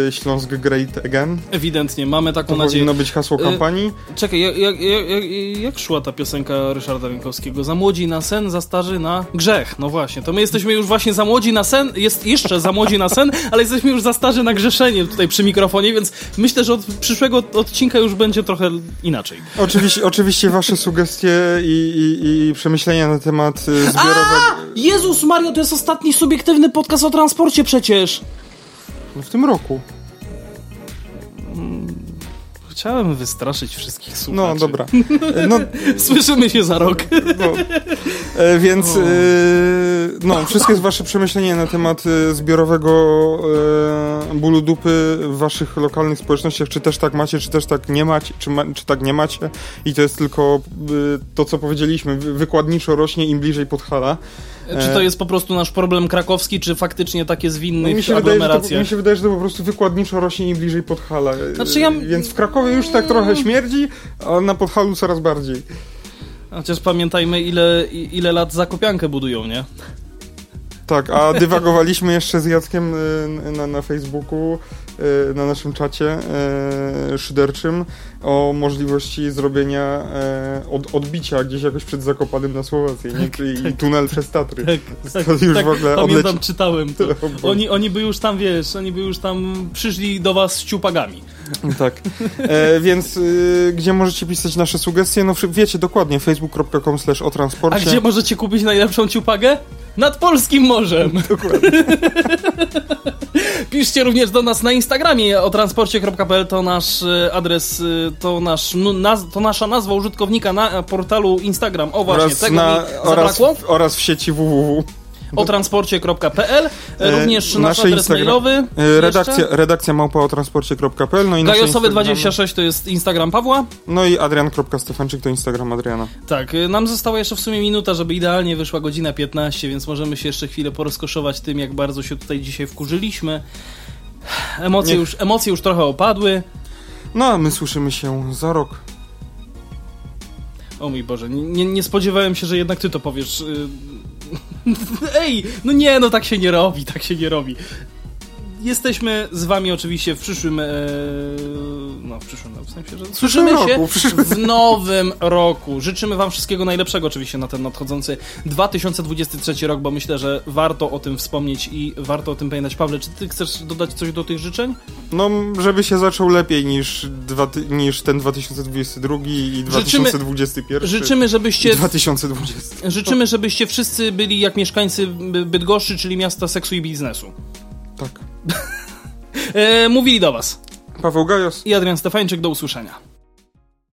e, Śląsk great again. Ewidentnie, mamy To taką nadzieję. powinno być hasło Kampanii. Czekaj, jak, jak, jak, jak, szła ta piosenka Ryszarda Rękowskiego? Za młodzi na sen, za starzy na grzech. No właśnie, to my jesteśmy już właśnie za młodzi na sen, jest jeszcze za młodzi na sen, ale jesteśmy już za starzy na grzeszenie tutaj przy mikrofonie, więc myślę, że od przyszłego odcinka już będzie trochę inaczej. Oczywiście, oczywiście wasze sugestie i, i, i przemyślenia na temat e, zbiorowego Jezus Mario, to jest ostatni subiektywny podcast o transporcie przecież! w tym roku. Chciałem wystraszyć wszystkich słuchaczy. No dobra. No, Słyszymy się za rok. no. E, więc e, no, wszystkie wasze przemyślenia na temat e, zbiorowego e, bólu dupy w waszych lokalnych społecznościach, czy też tak macie, czy też tak nie macie, czy, ma, czy tak nie macie i to jest tylko to, co powiedzieliśmy, wy- wykładniczo rośnie im bliżej Podhala. Czy to jest po prostu nasz problem krakowski, czy faktycznie tak jest w No, innych mi, się wydaje, że to, aglomeracjach? mi się wydaje, że to po prostu wykładniczo rośnie im bliżej Podhala. E, Znaczy ja- Więc w Krakowie już tak trochę śmierdzi, a na Podhalu coraz bardziej. Chociaż pamiętajmy, ile, ile lat zakopiankę budują, nie? Tak, a dywagowaliśmy jeszcze z Jackiem y, na, na Facebooku, e, na naszym czacie e, szyderczym o możliwości zrobienia e, od, odbicia gdzieś jakoś przed Zakopanem na Słowację, nie? Czyli tak. tunel przez Tatry. Tak, tak, To już tak, w ogóle pamiętam, odleci... czytałem to. Oni, oni by już tam, wiesz, oni by już tam przyszli do was z ciupagami. Tak. E, więc y, gdzie możecie pisać nasze sugestie? No wiecie dokładnie, facebook.com slash o A transporcie. gdzie możecie kupić najlepszą ciupagę? Nad polskim morzem. Dokładnie. Piszcie również do nas na Instagramie o transporcie.pl to nasz e, adres, e, to, nasz, naz, to nasza nazwa użytkownika na e, portalu Instagram. O właśnie, oraz, tego na, mi oraz, w, oraz w sieci www. O transporcie.pl również nasz nasze adres Instagram- mailowy. Redakcja, Jeszcze. redakcja małpa o transporcie.pl no i nasze Gajosowy Instagramy. 26 to jest Instagram Pawła. No i adrian.stefanczyk to Instagram Adriana. Tak, nam została jeszcze w sumie minuta, żeby idealnie wyszła godzina 15, więc możemy się jeszcze chwilę porozkoszować tym, jak bardzo się tutaj dzisiaj wkurzyliśmy. Emocje, Niech- już, emocje już trochę opadły. No a my słyszymy się za rok. O mój Boże, nie, nie spodziewałem się, że jednak ty to powiesz. y. Ej, no nie, no tak się nie robi, tak się nie robi. Jesteśmy z wami oczywiście w przyszłym, e, no w przyszłym, no, w sensie, że słyszymy roku, się w nowym roku. Życzymy wam wszystkiego najlepszego oczywiście na ten nadchodzący 2023 rok, bo myślę, że warto o tym wspomnieć i warto o tym pamiętać. Pawle, czy ty chcesz dodać coś do tych życzeń? No, żeby się zaczął lepiej niż, dwa, niż ten 2022 i 2021. Życzymy, żebyście 2020. Życzymy, żebyście wszyscy byli jak mieszkańcy By- Bydgoszczy, czyli miasta seksu i biznesu. Tak. E, mówili do Was Paweł Gajos. i Adrian Stefańczyk. Do usłyszenia.